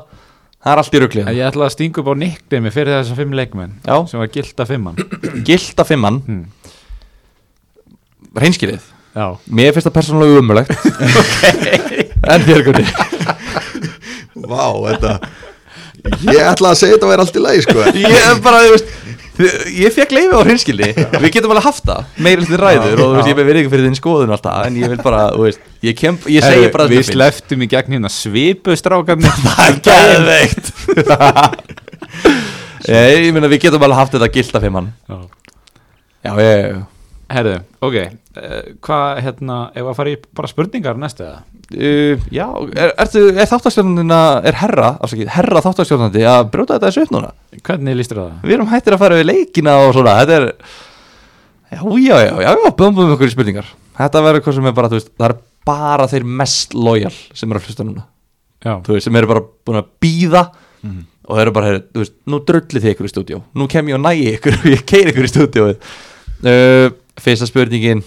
Það er allt í ruglið. Ég ætla að stinga upp á nicknemi fyrir þessar fimm leikmenn Já. sem var gilda fimmann Gilda fimmann, hmm. reynskilið já, Mér finnst það persónulega umulegt En þér Gunni? Vá, þetta Ég ætla að segja þetta væri allt í lagi sko. Ég er bara, þú veist Ég fekk leifi á reynskili Við getum alveg haft það. Meira til ræður Og þú veist, ég verið ekki fyrir þinn skoðun alltaf En ég vil bara, veist Ég, kem, ég segi bara að við sleftum í gegn hérna svipustrákarnir Það er gæðveikt Ég, ég meina við getum alveg haft þetta gilda fimmann Já. Já, ég Herðu, ok, uh, hvað hérna, ef að fara í bara spurningar næstu eða? uh, Já, er, ertu, er þáttastjórnandina Er herra, afsakið, herra þáttastjórnandi Að brjóta þetta þessu upp núna? Hvernig lístur það? Við erum hættir að fara við leikina og svona Þetta er Já, já, já, já, já, bömbum ykkur í spurningar. Þetta verður hvað sem er bara, þú veist Það er bara þeir mest lojal sem eru að hlusta núna. Já, Þú veist, sem eru bara búin að býða Og þeir eru bara, þú veist, nú drullið þið ykkur í stúdíó. Nú kem ég og nægi ykkur og ég keir ykkur í stúdíóið. Uh, Fyrsta spurningin.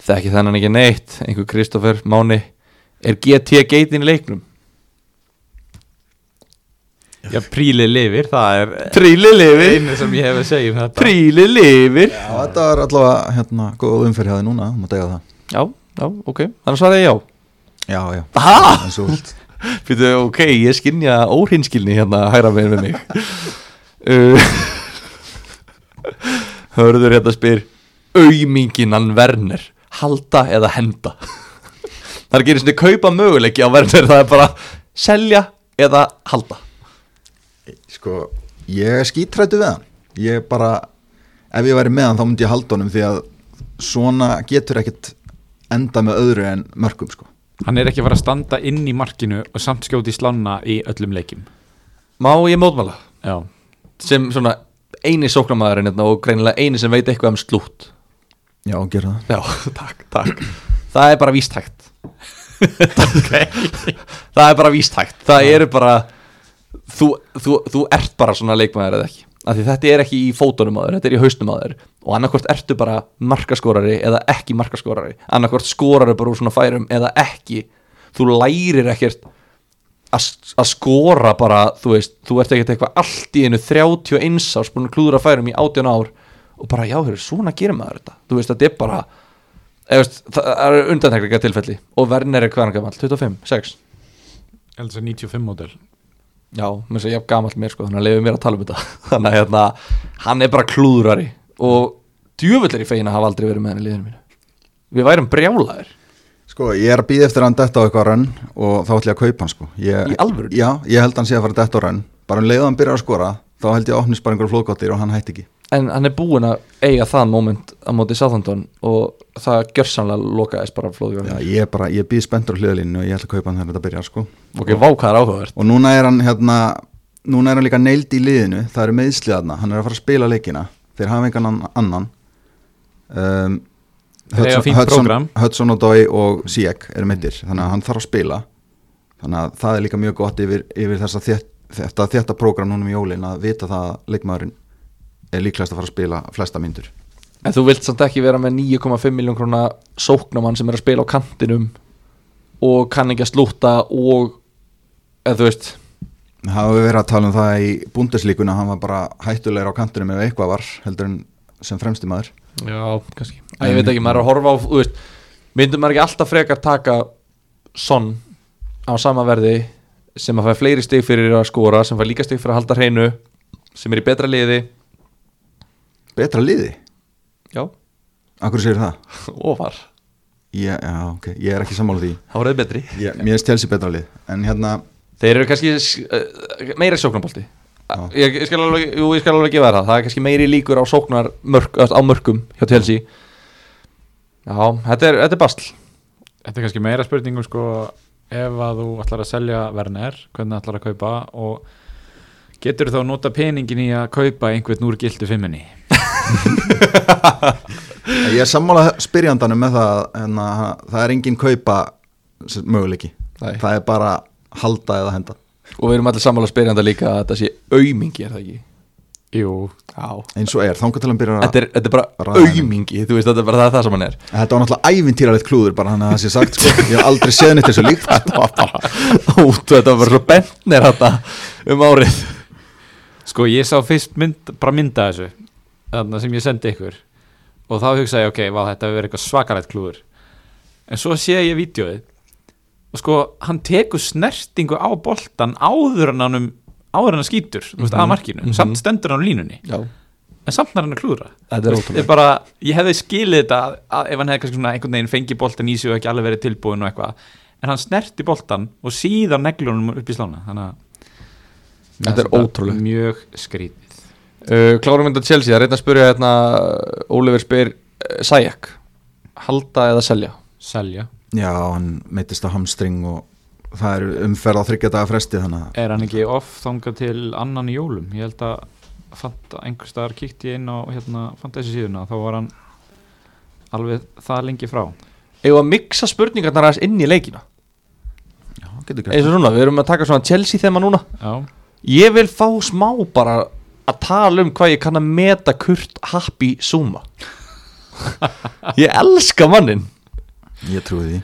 Þekki þennan ekki neitt Einhver Kristoffer Máni. Er GT geitin í leiknum? Já, príli lifir, það er Príli lifir. einu sem ég hef að segja um þetta. Príli lifir. Já, þetta var allavega hérna, góð umferð hjá þig núna, þú mátt eiga það. Já, já, ok. Þannig svaraði ég já Já, já, eins og vilt. Býtu, ok, ég skinja óhinskilni hérna hægra meginn við mig. Uh, Hörður hérna spyr Auminginan Werner Halda eða henda? Það er ekki einu svona kaupa möguleiki á Werner Það er bara selja eða halda. Sko, ég er skítrættu við hann. Ég bara, ef ég væri með hann þá myndi ég halda honum því að svona getur ekkert enda með öðru en mörgum sko. Hann er ekki að fara að standa inn í markinu og samt skjóti slána í öllum leikjum. Má ég mótmála Já, sem svona eini sóknamaðurinn hérna og greinilega eini sem veit eitthvað um slútt. Já, gera það. Já, takk, takk. Það er bara vístækt Það er bara vístækt Það eru bara þú, þú, þú ert bara svona leikmaður eða ekki? Þetta er ekki í fótunum á þér, þetta er í haustum þér og annarkvort ertu bara markaskorari eða ekki markaskorari. Annarkvort skorari bara úr svona færum eða ekki. Þú lærir ekkert að skora bara, þú veist, þú ert ekkert eitthvað allt í einu 31 árs búin að klúðra færum í 18 ár og bara já, heyrðu, svona gerir maður þetta. Þú veist, þetta er bara veist, það er undantekninga tilfelli og Werner er hvaðan gammal, 25, 6 ég held þess að 95 módel. Já, mér sé ég gammal mér sko, þannig að leiðum mér að tala um þetta. Þannig að hérna, hann er bara klúðrari. Og er í fegin að hafa aldrei verið með hann í liðinu mínu. Við værum brjálaðir Sko, ég er að býða eftir hann detta á eitthvað rönn og þá ætlum ég að kaupa hann sko. Ég, Í alvörunni? Já, ég held hann sé að fara detta á rönn bara um leið og hann byrjar að skora þá held ég að opnist bara einhverju flóðgáttir og hann hætti ekki. En hann er búinn að eiga það moment á móti Southampton og það gjörsamlega lokaðist bara flóðugum Já, ég bara, ég býð spenntur á hliðalínu og ég ætla að kaupa hann þegar þetta byrjar sko. Ok, vá hvað er áhugavert. Og núna er hann hérna núna er hann líka neild í liðinu það eru meðslið þarna, hann er að fara að spila leikina. Þeir hafa engan annan. Um, Hudson, og Dói og Sijek eru meittir, þannig að hann þarf að spila. Þannig að það er líka mjög gott yfir, yfir þessa þétt, þetta þétta prógram núna um jólin að vita það að leikmaðurinn er líklegast að fara að spila flesta myndur en þú vilt samt ekki vera með 9,5 miljón króna sóknamann sem er að spila á kantinum og kann ekki að slúta og eða þú veist. Það hafa við verið að tala um það í búndeslíkuna hann var bara hættulegur á kantunum ef eitthvað var heldur en sem fremsti maður já, kannski. Æ, ég veit ekki, maður er að horfa á, þú veist myndum maður ekki alltaf frekar taka sonn á sama verði sem að fæða fleiri stig fyrir að skora sem fæða líka stig fyrir að halda hreinu sem er í betra liði? Betra liði, já, akkur segir það? ofar. Ég, já, ok, ég er ekki sammála því. Það betri. Ég, Mér er stelsi betra lið. En hérna, Þeir eru kannski uh, meiri sóknarbolti. Já. Ég, ég, skal alveg, jú, ég skal alveg gefa það. Það er kannski meiri líkur á sóknar mörk, á mörkum hjá Chelsea. Já, þetta er, þetta er bastl Þetta er kannski meira spurningum sko ef að þú ætlar að selja Werner hvernig ætlar að kaupa og getur þá nota peningin í að kaupa einhvern úr gildu fimmunni? Ég er sammála spyrjandanum með það En að það er engin kaupa sem möguleiki. Nei. Það er bara halda eða henda Og við erum allir sammála spyrjanda líka að þetta sé aumingi, er það ekki? Jú, Eins og er, þangar til hann byrjar að Þetta er, þetta er bara aumingi, þú veist, þetta er bara það, það sem hann er. Þetta var náttúrulega ævintýralegt klúður bara hann að það sé sagt sko. Ég hef aldrei séð neitt þessu líkt. Þetta var bara, út, þetta var bara svo bennir þetta um árið. Sko ég sá fyrst mynd, bara mynda þessu þarna sem ég sendi ykkur. Og þá hugsaði ég ok, vá þetta hefur verið eitthvað svakarætt klúður. En svo sé ég vídeoið og sko hann tekur snertingu á boltan áður en hann áður en hann skýtur, veist, Mhm, að markinu. Mhm. samt stendur hann á línunni, Já, en samt er hann að er ég, ótrúlega bara, ég hefði skilið þetta ef hann hefði kannski svona einhvern veginn fengið boltan í sig og ekki alveg verið tilbúin og eitthvað. En hann snerti boltan og síðan neglunum upp í slána þannig að Þetta er ótrúlegt. mjög skrítið uh, Klárum mynda Chelsea, það er reynd að spyrja hérna, Oliver spyr uh, Sajak, halda eða selja? Selja, Já, hann meittist á hamstring og það er umferð á þryggja daga fresti þannig að er hann ekki off þangað til annan í jólum? Ég held að fant að einhvers staðar kíkti inn á hérna, fantasy síðuna þá var hann alveg það lengi frá. Eða að mixa spurningarnar aðeins inn í leikina? Já, getur eins og svona, við erum að taka svona Chelsea þema núna. Já, Ég vil fá smá bara að tala um hvað ég kann að meta Kurt Happy Zuma. Ég elska mannin Ég trúi því.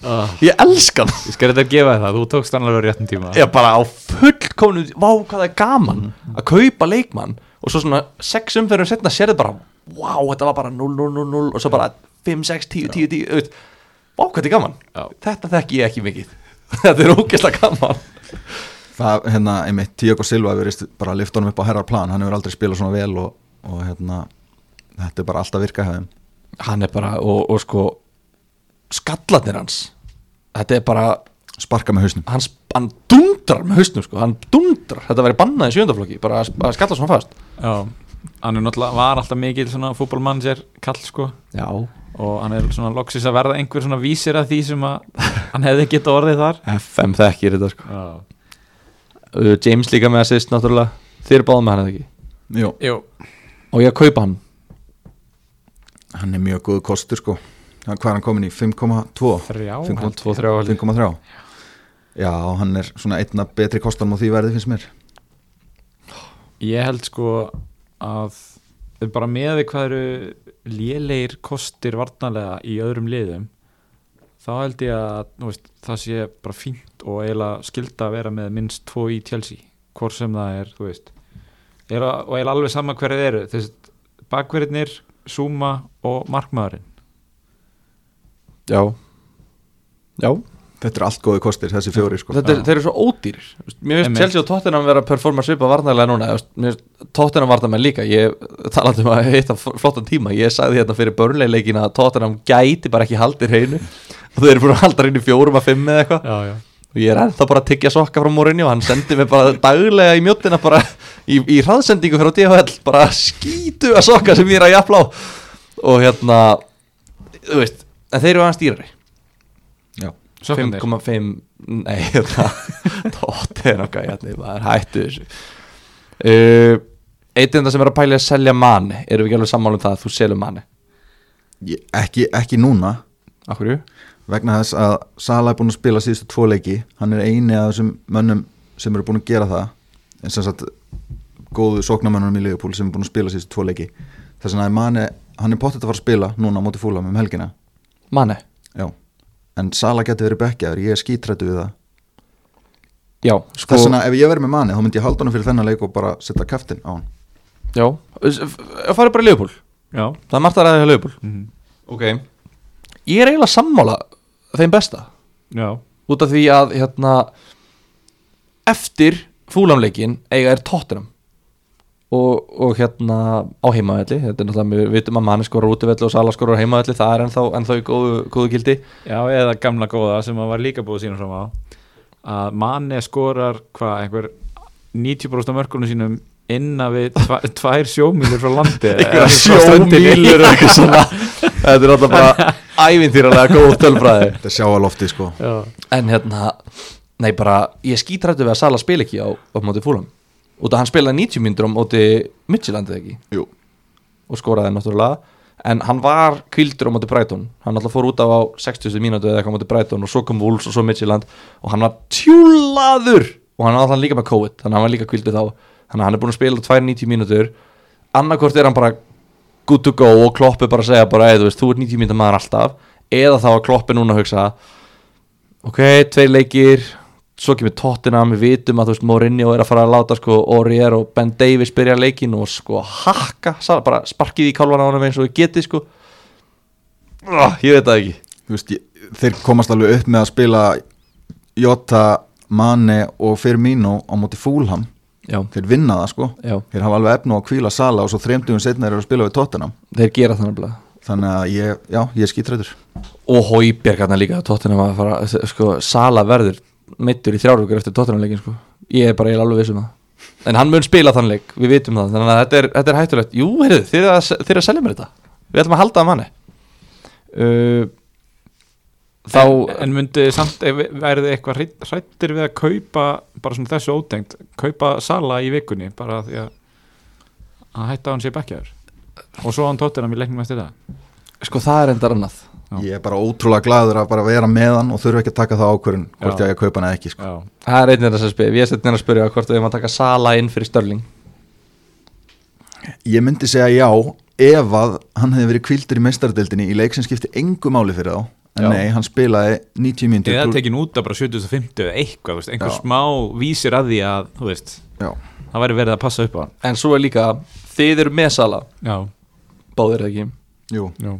Oh. Ég elska hann Ég skal þetta gefa það, þú tókst hann alveg á réttum tíma. Ég bara á fullkomnu Vá hvað það er gaman að kaupa leikmann Og svo svona sex umferðum setna Sérðu bara, vá þetta var bara 0, 0, 0, 0 Og svo bara 5, 6, 10, 10, 10 auð. Vá hvað þetta er gaman. Já. Þetta þekki ég ekki mikið. Þetta er ógeðslega gaman. Það, hérna, einmitt, Tiago Silva verið bara að lifta honum upp á herrar plan, hann hefur aldrei spilað svona vel og, og hérna þetta er bara alltaf virka hefðum Hann er bara, og, og sko Skallarnir hans. Þetta er bara sparka með hausnum. Hann, hann dundrar með hausnum sko, hann dundrar, þetta væri bannað í sjöndaflokki bara að, skalla svona fast. Já, hann er náttúrulega, var alltaf mikil svona fútbolmanager kall sko. Já, og hann er svona loksis að verða einhver svona vísir að því sem að hann hefði geta orðið þar. FM þekkir þetta sko. Já, uh, James líka með assist náttúrulega. Þeir báða með hann eða ekki? Jú, Jú, og ég kaupa hann? Hann er mjög góð kostur sko hvað er hann komin í? 5,2 þrjá 5,23 held ég. 5,3 já, hann er svona einna betri kostan og því verði finnst mér. Ég held sko að bara með við hvað eru lélegir kostir varnarlega í öðrum liðum þá held ég að veist, það sé bara fínt og eiginlega skilda að vera með minnst tvo í Chelsea hvort sem það er, þú veist. Er og eiginlega alveg sama hverju þeir eru bakverðinir, Zuma og markmaðurinn já. Já, þetta er allt góði kostir, þessi fjóri sko. Þetta er, þeir eru svo ódýrir. Þú veist, mér finnst. Chelsea og Tottenham vera að performa svipa varnarlega núna mér finnst Tottenham varnarmenn líka. Ég talandi um að hitta flottan tíma. Ég sagði hérna fyrir börnleileikin að Tottenham gæti bara ekki haldið hreinu. Og þeir eru búin að halda hreinu fjórum að fimm eða eitthvað. Já, já. Og ég er ennþá bara að tyggja sokka frá Mourinho. Og hann sendi mig bara daglega í mjóttina bara í, í hraðsendingu frá DHL bara skítu að sokka sem ég er að jafla á. Og hérna þú veist, en þeir eru aðeins dýrari. Já, Sokkarnir 5,5 nei, tótt er nokkað, hérna, maður hættu þessu. Uh, eitt enda sem er að pæli að selja manni erum við ekki alveg sammála um það að þú selur manni? Ég, ekki, ekki núna. Akkurju? vegna þess að Sala er búin að spila síðustu tvo leiki. Hann er eini af þessum mönnum sem eru búin að gera það. En sem sagt góðu sóknarmönnum í Liverpool sem er búin að spila síðustu tvo leiki. Þess er Mane, hann er pottet að fara að spila núna á móti fúlam um helgina Manni? já. en Sala getur verið bekkjaður, ég er skítrættu við það. Já, sko þess vegna ef ég verið með Mane þá myndi ég halda hann fyrir þennan leik og bara setja kaftin á hann. Já, það farið bara í Já. Það er margt að ræða hjá Leopold Mhm. Ok. Ég er eiginlega sammála þeim besta. Já, út af því að hérna eftir fúlamleikin eiga er Tottenham og, og hérna á heimavelli. Þetta er náttúrulega, við vitum að manni skorar útivelli og Sala skorar á heimavelli, það er ennþá, ennþá í góðu, góðu gildi. Já, eða gamla góða sem að var líka búið sínum fram á. Að manni skorar hvað, einhver 90% af mörkunum sínum innan við tva, tvær sjómílur frá landi einhverja sjómílur eitthvað svona. Þetta er alltaf bara ævintýralega góð tölfræði. Þetta er sjáalofti sko. Já, en hérna, nei bara ég skítrættu við að Sala spila ekki á, á út af hann spilaði 90 myndur á móti Midtjylandi ekki? Jú. og skoraði náttúrulega. En hann var kvildur á móti Brighton. Hann alltaf fór út af á 60 mínútu eða eitthvað á móti Brighton og svo kom Wolves og svo Midtjylland. Og hann var tjúlaður! Og hann var alltaf líka með COVID þannig að hann var líka kvildur þá. Þannig að hann er búin að spila 2-90 mínútur. Annarkvort er hann bara good to go og kloppi bara að segja bara þú veist þú ert 90 mínútur maður alltaf. Eða þá að kloppi núna að hugsa ok, tveir leikir svo kemur Tottenham, við vitum að þú veist Mourinho er að fara að láta sko Aurier og Ben Davies byrja leikin og sko hakka, bara sparkið í kálvan á honum eins og þið getið sko. Oh, ég veit það ekki. Veist, ég, þeir komast alveg upp með að spila Jota, Mane og Firmino á móti Fúlham já, þeir vinna það sko. Já, þeir hafa alveg efnu á að kvíla Sala og svo þreymdugum setna er að spila við Tottenham. Þeir gera það nefnilega. Þannig að ég, já, ég er skítrætur og Hóibjerg hann líka Tottenham að fara, sko, Sala verður mittur í þrjárvíkur eftir Tottenham leikin sko. Ég er bara eiginlega alveg viss um það. En hann mun spila þann leik, við vitum það. Þannig að þetta er, þetta er hættulegt, jú, heyrðu, þið er að, að selja mér þetta, við ætlum að halda að manni. Uh, þá en, en myndi samt værið þið eitthvað hrætt- hrættir við að kaupa bara svona þessu ótengt kaupa Sala í vikunni bara því að að hætta hann sé bekkjaður og svo hann leiknum eftir það? Sko það er endar annað Já. ég er bara ótrúlega gladur að bara vera með hann og þurfa ekki að taka það ákvörðun hvort Já. ég að kaupa hann eða ekki sko. Já, það er einnig þess að spyrja, ég er setnir að spyrja hvort við erum að taka Sala inn fyrir Störling ég myndi segja já ef að hann hefði verið kvildur í meistaradeildinni í leik sem skipti engu máli fyrir þá en Já. nei, hann spilaði 90 mínútur eða tekin út af bara 7050 eða eitthvað, þú veist, einhver Já. smá vísir að því að, þú veist, Já, það væri verið að passa upp á hann En svo er líka, þið eru með Sala já, Báðir ekki jú, já,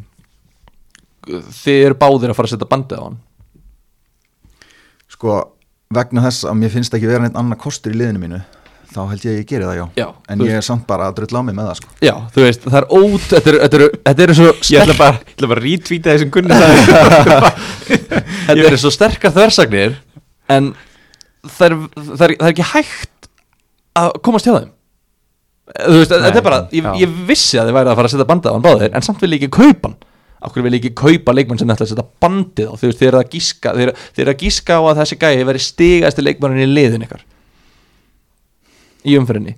Þið eru báðir að fara að setja bandið á hann? Sko vegna þess að mér finnst ekki vera neitt annað kostur í liðinu mínu þá held ég að ég geri það, já, Já, en ég er samt bara að drulla á mig með það, sko. Já, þú veist, það er ót Þetta eru, þetta eru, þetta eru svo ég ætla sterk bara, ég ætla bara að retweeta þessum sagði Þetta eru svo sterkar þversagnir En það er, það er, það er ekki hægt Að komast hjá þeim. Þú veist, þetta er bara ég, ég vissi að þið væri að fara að setja bandið á hann báðir En samt vil ég ekki kaupa hann Akkur vil ekki kaupa leikmann sem ætla að setja bandið á Þú veist, þið eru að gíska eru, þið eru að gíska á að þessi gæi veri stigasti leikmannin í liðin ykkar Í umfyrinni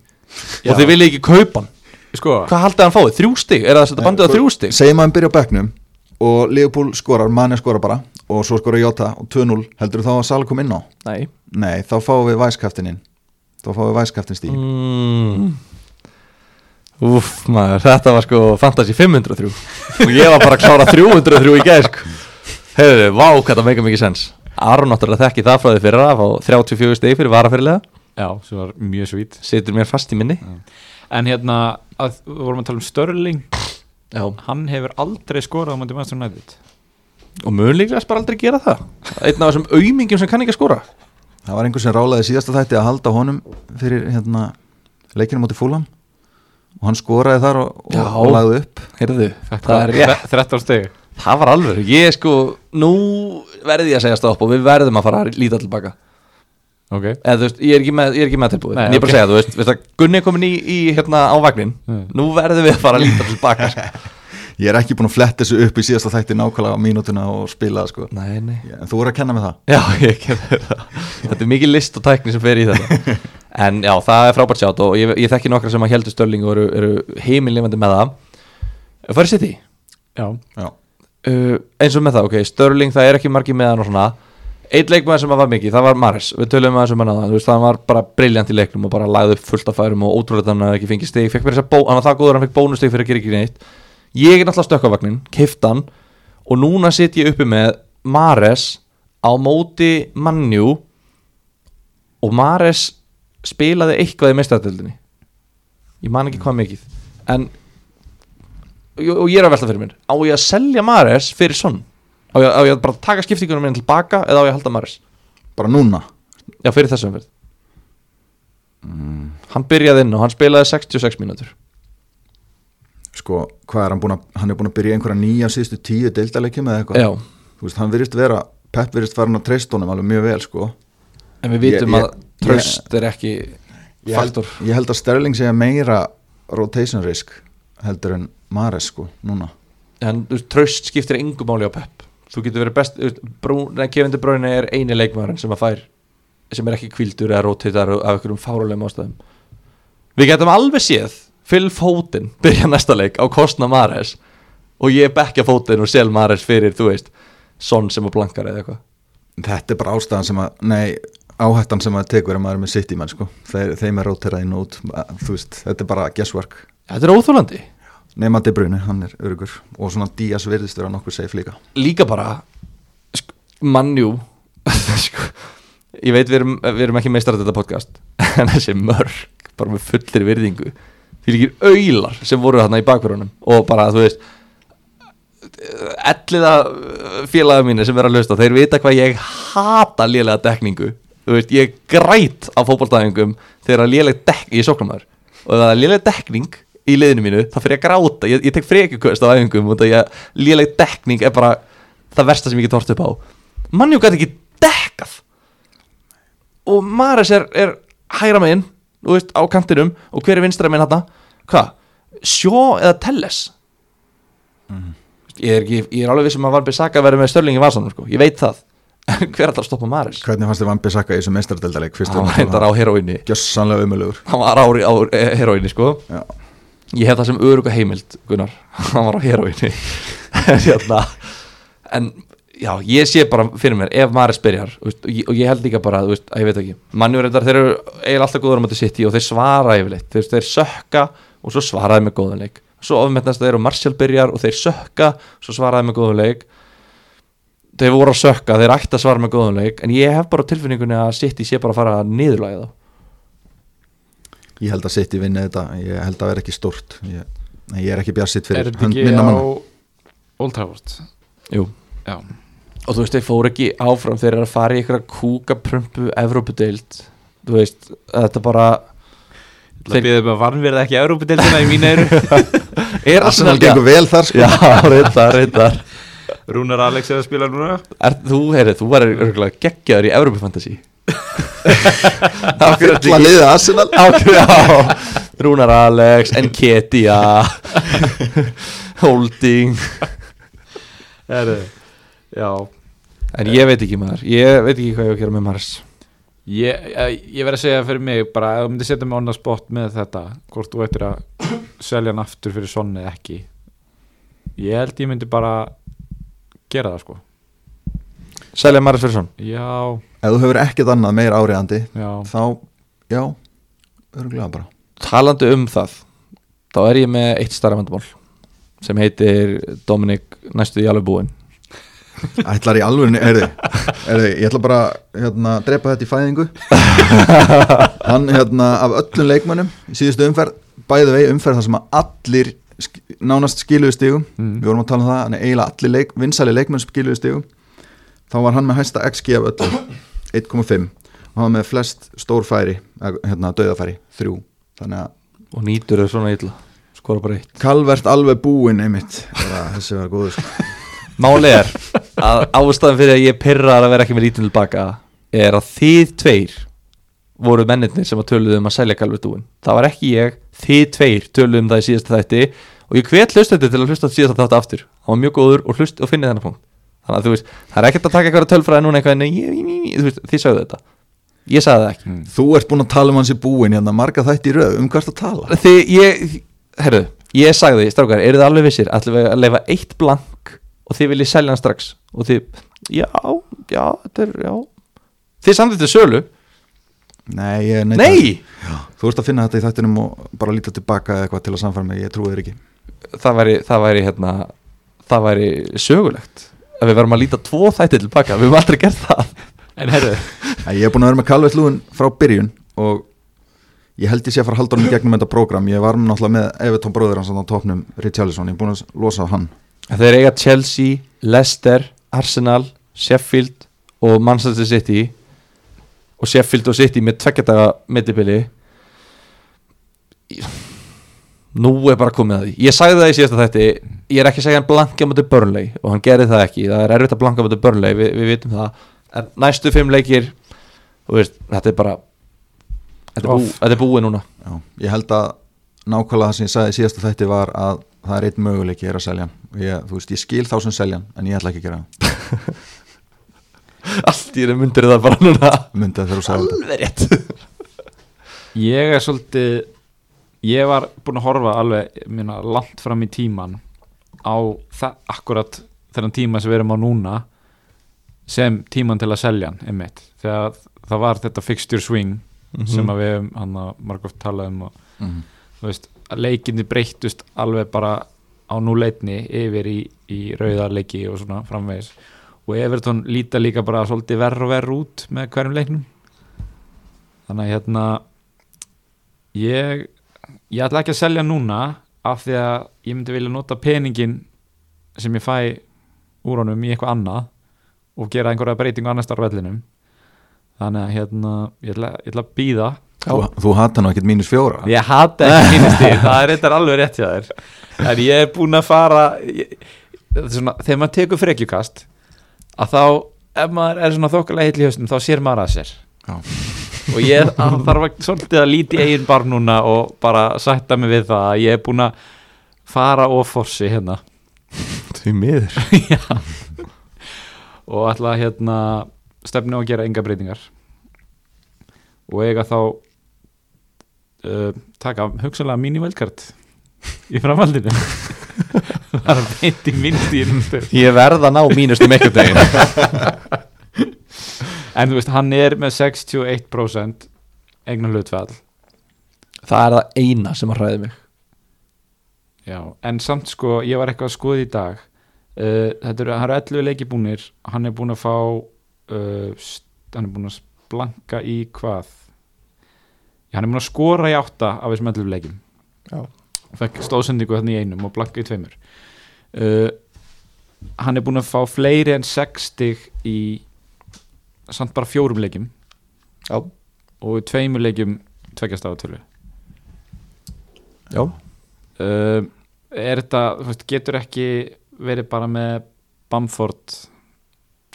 Já. Og þið vil ekki kaupa hann sko, Hvað haldið hann fáið? Þrjú stig? Er það að setja bandið á þrjú stig? segjum að hann byrja á bekknum og Leopold skorar, Mane skorar bara og svo skorar Jota og 2-0 heldur þá að Sala kom inn á? Nei Nei, þá fáum við væskaftininn þá fáum við væskaftin stíl mm. Úff maður, þetta var sko Fantasy 503 og ég var bara að klára 303 í gæð sko. Heyrðu, vá hvað það meika mikið sens. Aron náttúrulega þekki það frá því fyrir að fá 34 stegi fyrir varafyrirlega já, sem var mjög svít Situr mér fast í minni. En hérna, að, við vorum að tala um Störling Já. hann hefur aldrei skorað á mútið Master United. Og mun líklega bara aldrei gera það. Einn af þessum aumingjum sem kann ekki að skora. Það var einhver sem rálaði síðasta þætti að halda honum fyrir hérna, leikinu móti fúlam og hann skoraði þar og, og, og lagði upp. Heyrðu, það er rétt. 13 steg Það var alveg, ég sko Nú verði ég að segja stopp og við verðum að fara að líta tilbaka. Ok, eða þú veist, ég er ekki með, ég er ekki með tilbúið. Nei, en ég er bara ok. að segja, þú veist, veist að Gunni er komin í, í hérna á vagnin, Mm. nú verðum við að fara að líta tilbaka sko. Ég er ekki búin að fletta þessu upp í síðasta þætti nákvæmlega á mínútuna og spila það sko. Nei, nei. En þú voru að kenna með það. Já, ég kem það. Þetta er mikið list og tækni sem fer í þetta En já, það er frábært sjátt og ég, ég þekki nokkra sem að heldur störling og eru, eru heimilifandi með það. Farið sér því já, Já, uh, eins og með það, ok, Störling það er ekki margir með hann og svona. Eitt leikmaður sem var mikið, það var Maris Við tölum með þessum hann að það, það var bara briljant í leiknum og bara lagði upp fullt af færum og ótrúlega þannig að hann ekki fengið stig, fekk mér þess að bó, hann var það góður hann fekk bónustig fyrir að gera ekki neitt. Ég er náttúrulega stökkavagnin, keift hann og núna sitt ég uppi með Mares á móti Mannjú og Mares spilaði eitthvað í meistardöldinni ég man ekki hvað mikið. En og ég er að velta fyrir mér. Á ég að selja Mares fyrir sonn á á ég að bara taka skiptingunum minn tilbaka eða á ég að halda Mares bara núna? Já fyrir þessum fyrir hann byrjaði inn og hann spilaði 66 mínútur. Sko, hvað er hann búin að Hann er búin að byrja einhverja nýja síðustu tíu deildaleikjum eða eitthvað? Já. Þú veist, hann virðist vera Pep virðist farin að treysta honum alveg mjög vel sko. En við vitum Ég- ég- að tröst er ekki ég held, faktor ég held að Sterling segja meira rotation risk heldur en Mares sko, núna. En tröst skiptir engu máli á Pep. Þú getur verið best Kevin De Bruyne er eini leikmaðurinn sem að fær sem er ekki kvildur eða rotatar af einhverjum fárulegum ástæðum. Við getum alveg séð Phil Foden byrja næsta leik á kostna Mares og ég bekkja Foden og sel Mares fyrir, þú veist Son sem að blankar eða eitthvað. Þetta er bara ástæðan sem að, nei áhættan sem að tekur að maður er með sitt í mann sko. Þeir, þeim er róterað inn og út þú veist, þetta er bara guesswork. Þetta er óþólandi nema De Bruyne, hann er örugur og svona Díaz virðist vera nokkuð safe líka. Líka bara sko, mannjú sko, ég veit við erum, við erum ekki meistar þetta podcast en þessi mörg bara með fullir virðingu. Því líkir auðlar sem voru þarna í bakverðunum og bara þú veist elliða félaga mínu sem er að hlusta þeir vita hvað ég hata lélega dekningu þú veist ég græt á fótballtæðingum þegar að léleg dekning ég er sóknarmæður og það er léleg dekning í liðinu mínu þá fyrir ég að gráta. Ég, ég tek frekjuköst á æfingum og það ég léleg dekning er bara það versta sem ég get hort upp á. Mannjú gæti ekki dekkað. Og Maris er, er hægra megin þú veist, á kantinum. Og hver er vinstra megin hann hvað, sjó eða telles? Ég, er ekki, ég er alveg vissum að Valbi Saka verður með störlingi vasanum sko. ég veit það hver að stoppa Maris Hvernig fannst þið Van Bissaka í þessu meistaradeldaleik fyrst hann var reyndar á heroinni Gjössanlega umölugur hann var á, á heroinni sko. Já, ég hef það sem öruga heimild Gunnar, hann var á heroinni hérna. En já, ég sé bara fyrir mér ef Maris byrjar veist, og, ég, og ég held líka bara, veist, að ég veit ekki mannjur reyndar, þeir eru eiginlega alltaf góður á mæti sitt og þeir svara yfirleitt, þeir, þeir sökka og svo svaraði með góðan leik. Svo ofmettnast þeir og Martial byrjar og þeir sökka svo svaraði með góðan leik þeir voru að sökka, þeir ætti að svara með góðum leik en ég hef bara tilfinningunni að City sé bara að fara að niðurlæga þá. Ég held að City vinni þetta Ég held að vera ekki stórt. Ég, nei, ég er ekki bjarsitt Er fyrir þetta hönd ekki minna á Old Trafford? Jú. Já, og þú veist, þeir fóru ekki áfram þeir eru að fara í ykkur kúka prumpu Evrópudeild, þú veist þetta bara það býðum að varnverða ekki Európa-deltina í mínu eyru. Er Arsenal gengur vel þar sko. Já, reyndar, reyndar Rúnar Alex er að spila núna? Er, þú, heyrið, þú var örgulega geggjaður í Evrópufantasi Fylla liðið Arsenal. Já, Rúnar Alex Enketia Holding. Heru, Já. En ég veit ekki maður, ég veit ekki hvað ég á að gera með Mars. Ég, ég, ég verð að segja fyrir mig bara ef þú myndir setja mig on the spot með þetta hvort þú ættir að selja hann aftur fyrir sonni ekki. Ég held ég myndi bara gera það sko. Selja Mars fyrir svon já, Ef þú hefur ekkert annað meir áriðandi já, Þá, já, örgulega bara. Talandi um það þá er ég með eitt starra vandamál sem heitir Dominik næstu í alveg búinn Ætlar í alvörinu, erði, erði Ég ætla bara hérna, að drepa þetta í fæðingu. Hann hérna af öllum leikmönnum í síðustu umferð bæði vegi umferð þar sem að allir sk nánast skiluðu stigum. Mm. Við vorum að tala um það, er eiginlega allir leik, vinsæli leikmenn skiluðu stigum. Þá var hann með hæsta XG af öllum 1,5 og hann var með flest stór færi eða, hérna, döðafæri, þrjú. Þannig að og nýtur þau svona illa skora bara eitt. Kalvert alveg búinn einmitt. Þessi var góður sko. Máli er að ástæðan fyrir að ég pyrrar að vera ekki með lítið tilbaka er að þið tveir voru mennirnir sem að töluðu um að selja galvetúin það var ekki ég, þið tveir töluðu um það í síðasta þætti og ég hvet hlustandi til að hlusta á síðasta þátt aftur. Hann var mjög góður og, hlust, og finnið þennan punkt. Þannig að þú veist, það er ekkert að taka eitthvað tölfræði núna eitthvað, veist, þið sagðu þetta. Ég sagði það ekki. Þú ert búinn að tala um hans í búinn hérna, marga þætti í röð, um hvert að tala? Þið, ég, herru, ég sagði strákar, eru þið alveg vissir, við að leifa eitt blank og þið viljið selja hann strax? Og þið, já, já, þetta er, já. Þið samþýttu sölu, Nei, nei! Þú ert að finna þetta í þættinum og bara líta tilbaka eitthvað til að samfæra mig, ég trúi þér ekki það væri, það væri hérna það væri sögulegt. Að við verum að líta tvo þætti tilbaka við höfum aldrei gert það. En herru Ég er búinn að vera með Calvert Lúin frá byrjun og ég held ég sé að fara að halda í gegnum þetta prógram. Ég var náttúrulega með Everton bróður hans á topnum Richarlison, ég er búinn að losa á hann þeir eiga Chelsea, Leicester Arsenal, Sheffield og Manchester City. Og Sheffield og City með tveggjadaga millibili nú er bara komið að því. Ég sagði það í síðasta þætti ég er ekki að segja hann blanka mútið Burnley og hann gerði það ekki, það er erfitt að blanka mútið Burnley við, við vitum það, en næstu fimm leikir þú veist, þetta er bara þetta er, bú, þetta er búið núna. Já, Ég held að nákvæmlega það sem ég sagði í síðasta þætti var að það er einn möguleiki er að selja ég, þú veist, ég skil þá sem selja hann en ég ætla ekki að gera það. Allt í þeim myndir það bara núna. Myndi að þegar þú sagði þetta. Ég er svolítið ég var búinn að horfa alveg minna, langt fram í tíman á það akkurat þennan tíma sem við erum á núna sem tíman til að selja hann einmitt, þegar það var þetta fixture swing sem að við hefum hann að margóft talað um og mm. þú veist, leikinni breyttust alveg bara á núleitni yfir í, í rauðarleiki og svona framvegis. Og Everton líta líka bara svolítið verð og verð út með hverjum leiknum. Þannig að hérna ég ég ætla ekki að selja núna af því að ég myndi vilja nota peningin sem ég fæ úr honum í eitthvað annað og gera einhverja breytingu annars þar á vellinum. Þannig að hérna ég ætla, ég ætla að býða Þú, þú hata nú ekkert mínus fjóra. Ég hata ekki mínustíð, það er eitthvað alveg rétt hjá þér. En ég er búinn að fara ég, svona, Þegar maður tekur frekjukast að þá, ef maður er svona þokkalega heill í haustum þá sér maður að sér. Já. Og ég þarf að svolítið að líti eigin bar núna og bara sætta mig við það að ég er búinn að fara og forsi hérna. Því miður. Og ætla að hérna stefni á að gera enga breytingar. Og eiga þá uh, taka hugsanlega mini-velkart í framhaldinu. Það er að beint í í ég verð að ná mínustum ekkert degin en þú veist, hann er með 61% eignar hlutfall. Það er það eina sem að hræði mig. Já, en samt sko, ég var eitthvað að skoða í dag. Uh, þetta eru, hann eru 11 leiki búnir. Hann er búin að fá uh, hann er búin að blanka í hvað? Já, hann er búin að skora í átta af þessum 11 leikim Já. fekk stóðsendingu þannig í einum og blanka í tveimur. Uh, hann er búin að fá fleiri en 60 í samt bara fjórum leikim Já. og í tveimur leikim tveggjast á tölu. Já, uh, er þetta, þú veist, getur ekki verið bara með Bamford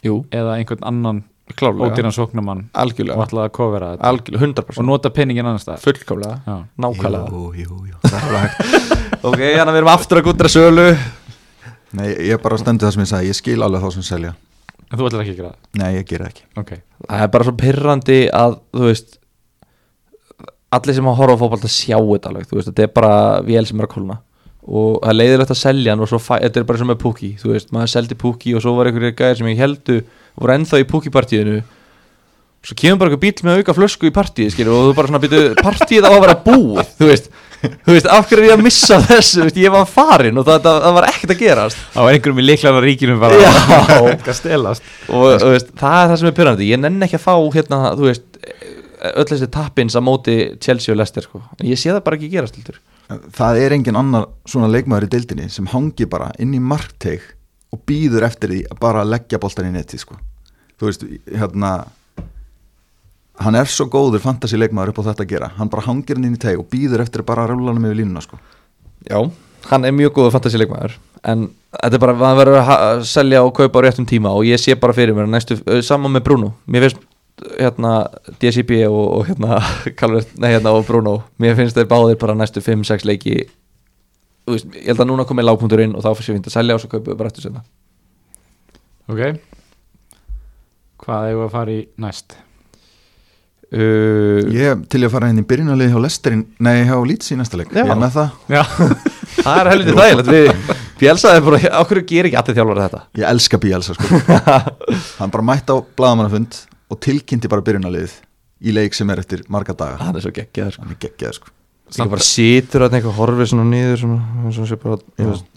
jú, eða einhvern annan klárlega. ódýran sóknamann og Algjörlega, ætlaði að kofera þetta? Algjörlega, 100% og nota penningin annars staðar? Fullkomlega, Já. nákvæmlega. Jú, jú, jú, það er Ok, þannig að við erum aftur að gúttra sölu. Nei, ég bara stendur það sem ég sagði, ég skil alveg þá sem selja en þú ætlar ekki að gera það? Nei, ég ger það ekki. Ok, Það er bara svo pyrrandi að, þú veist Allir sem að horfa á fótbolta sjá þetta alveg, þú veist, þetta er bara vél sem er að kólna. Og það er leiðilegt að selja hann og þetta er bara sem með Pukki þú veist, maður seldi Pukki og svo var einhverjir gæðir sem ég heldu voru ennþá í Pukki-partíinu. Svo kemur bara eitthvað bíl með auka flösku í skilur, og þú bara svona býtu, partíið á að vera búið þú veist, þú veist, af hverju er ég að missa þessu, þú veist, ég var farin og það, það, það var ekkert að gerast. Þá er einhverjum í líklarna ríkinum bara. Að stelast. Og þú veist, það er það sem er pyrrandi ég nenni ekki að fá hérna, þú veist öll þessi tappins á móti Chelsea og Leicester sko. en ég sé það bara ekki gerast heldur. Það er engin annar svona leikmaður í deildinni sem hangi bara inn í markteg og býður eftir því að bara leggja boltan í neti sko. Þú veist, hérna hann er svo góður fantasy leikmaður upp á þetta að gera. Hann bara hangir hann inn í teg og býður eftir bara að rúla hann með línuna sko. já, hann er mjög góður fantasíleikmaður en þetta er bara, það verður að selja og kaupa á réttum tíma og ég sé bara fyrir mér að næstu, saman með Bruno. Mér finnst hérna DCB og, og hérna, Calvert, nei, hérna og Bruno mér finnst þeir báðir bara næstu 5-6 leiki þú veist, ég held að núna komið lágpunktur inn og þá fyrir að selja og svo kaupa bara eftir senna ok. Hvað hefur að fara í næst uh, Ég til ég að fara henni í byrjunarlið hjá Lesterin nei, hjá Leeds í næsta leik. Ég er með það. Það er helviti þægilegt. Við Bjelsaði bara, okkur gerir ekki allir þjálfari þetta? Ég elska Bielsa sko. Hann bara mætti á blaðamannafund og tilkynnti bara byrjunarliðið í leik sem er eftir marga daga. Hann er svo geggjaður sko. Hann er geggjað sko. Líka bara situr að einhver horfið svona niður svona, svona sé bara,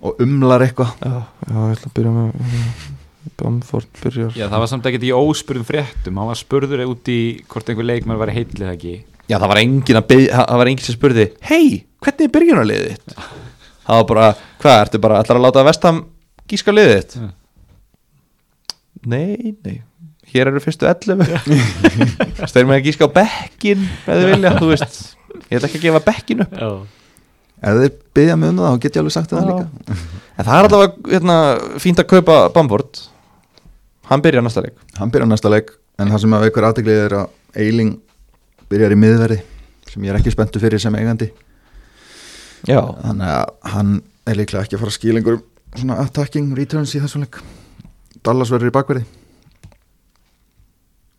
og umlar eitthvað. Já, já, ég ætla að byrja með Bamford byrjar. Já, það var samt ekkert í óspurðum fréttum. Hann var spurður út í hvort einhver leikmann var heitlið það ekki. Já, það var engin að byrja, það var engin sem spurði Hei, hvernig er byrjunarliðið þitt? Það var bara, hvað, ertu bara ætlar að láta Vestam gíska liðið þitt? Já. Nei, nei. Hér eru fyrstu 11 Stöður með að gíska á bekkin eða vilja, þú veist. Ég ætla ekki að gefa bekkin upp. Já, ef þeir byggja mig um það þá get ég alveg sagt það líka. En það er allavega hérna, fínt að kaupa Bamford Hann byrjar næsta leik. Hann byrjar næsta leik en það sem að veikur aðteglið er að Eiling byrjar í miðverði sem ég er ekki spenntu fyrir sem eigandi. Já, þannig að hann er líklega ekki að fara að skila einhverjum svona attacking returns í þessum leik. Dallas verður í bakverði.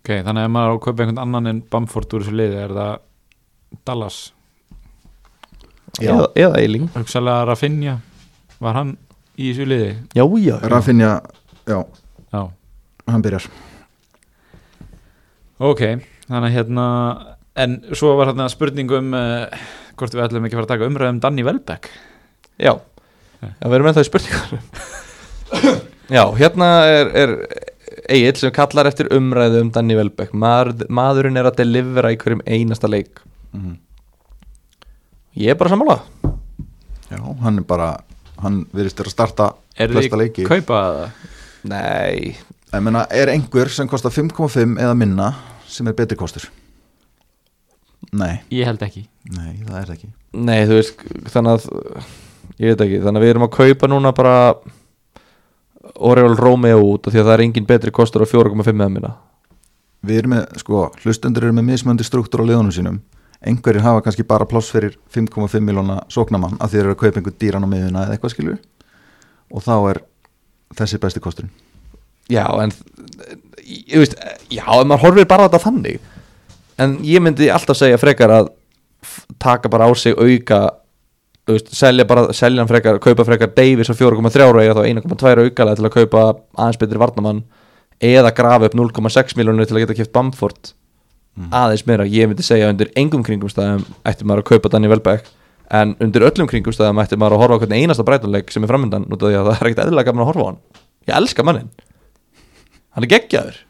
Ok, þannig að ef maður á að kaupa einhvern annan en Bamford úr þessu liði er það Dallas? Já. eða, eða Eiling. Hugsalega Rafinha var hann í þessu liði? Já, já, Rafinha, já, já, hann byrjar. Ok þannig að hérna en svo var hérna spurning um uh, hvort við ætlum ekki að fara að taka umræðum Danny Welbeck. Já, já við erum ennþá í spurningar Já, hérna er, er Egil sem kallar eftir umræðu um Danny Welbeck. Maður, Maðurinn er að delivera í hverjum einasta leik. Mhm. Ég er bara sammála. Já, hann er bara hann virðist vera að starta er flesta þið leiki. kaupa það? Nei ég meina, er einhver sem kostar 5,5 eða minna sem er betri kostur? Nei, ég held ekki. Nei, það er það ekki. Nei, þú veist, þannig að Ég veit ekki, þannig að við erum að kaupa núna bara Oriol Romeo út af Því að það er engin betri kostur á 4,5 eða minna. Við erum með, sko, hlustendur eru með mismöndi struktúr á liðunum sínum. Einhverjir hafa kannski bara pláss fyrir 5,5 miljóna sóknamann að þeir eru að kaupa einhver dýran á miðuna eða eitthvað skilur og þá er þessi besti kosturinn Já, en ég veist, já, ef maður horfir bara þetta þannig en ég myndi alltaf segja frekar að taka bara á sig auka veist, selja bara, selja hann frekar kaupa frekar Davis á 4,3 eiga þá 1,2 aukalega til að kaupa aðeins betri varnamann eða grafa upp 0,6 miljónir til að geta kæft Bamford. Aðeins meira, ég myndi segja undir engum kringum staðum ætti maður að kaupa Danny Welbeck en undir öllum kringumstæðum ætti maður að horfa á hvernig einasta breytunleik sem er framöndan út af því að það er ekkert eðlilega gaman að horfa á hann. Ég elska mannin hann er geggjaður.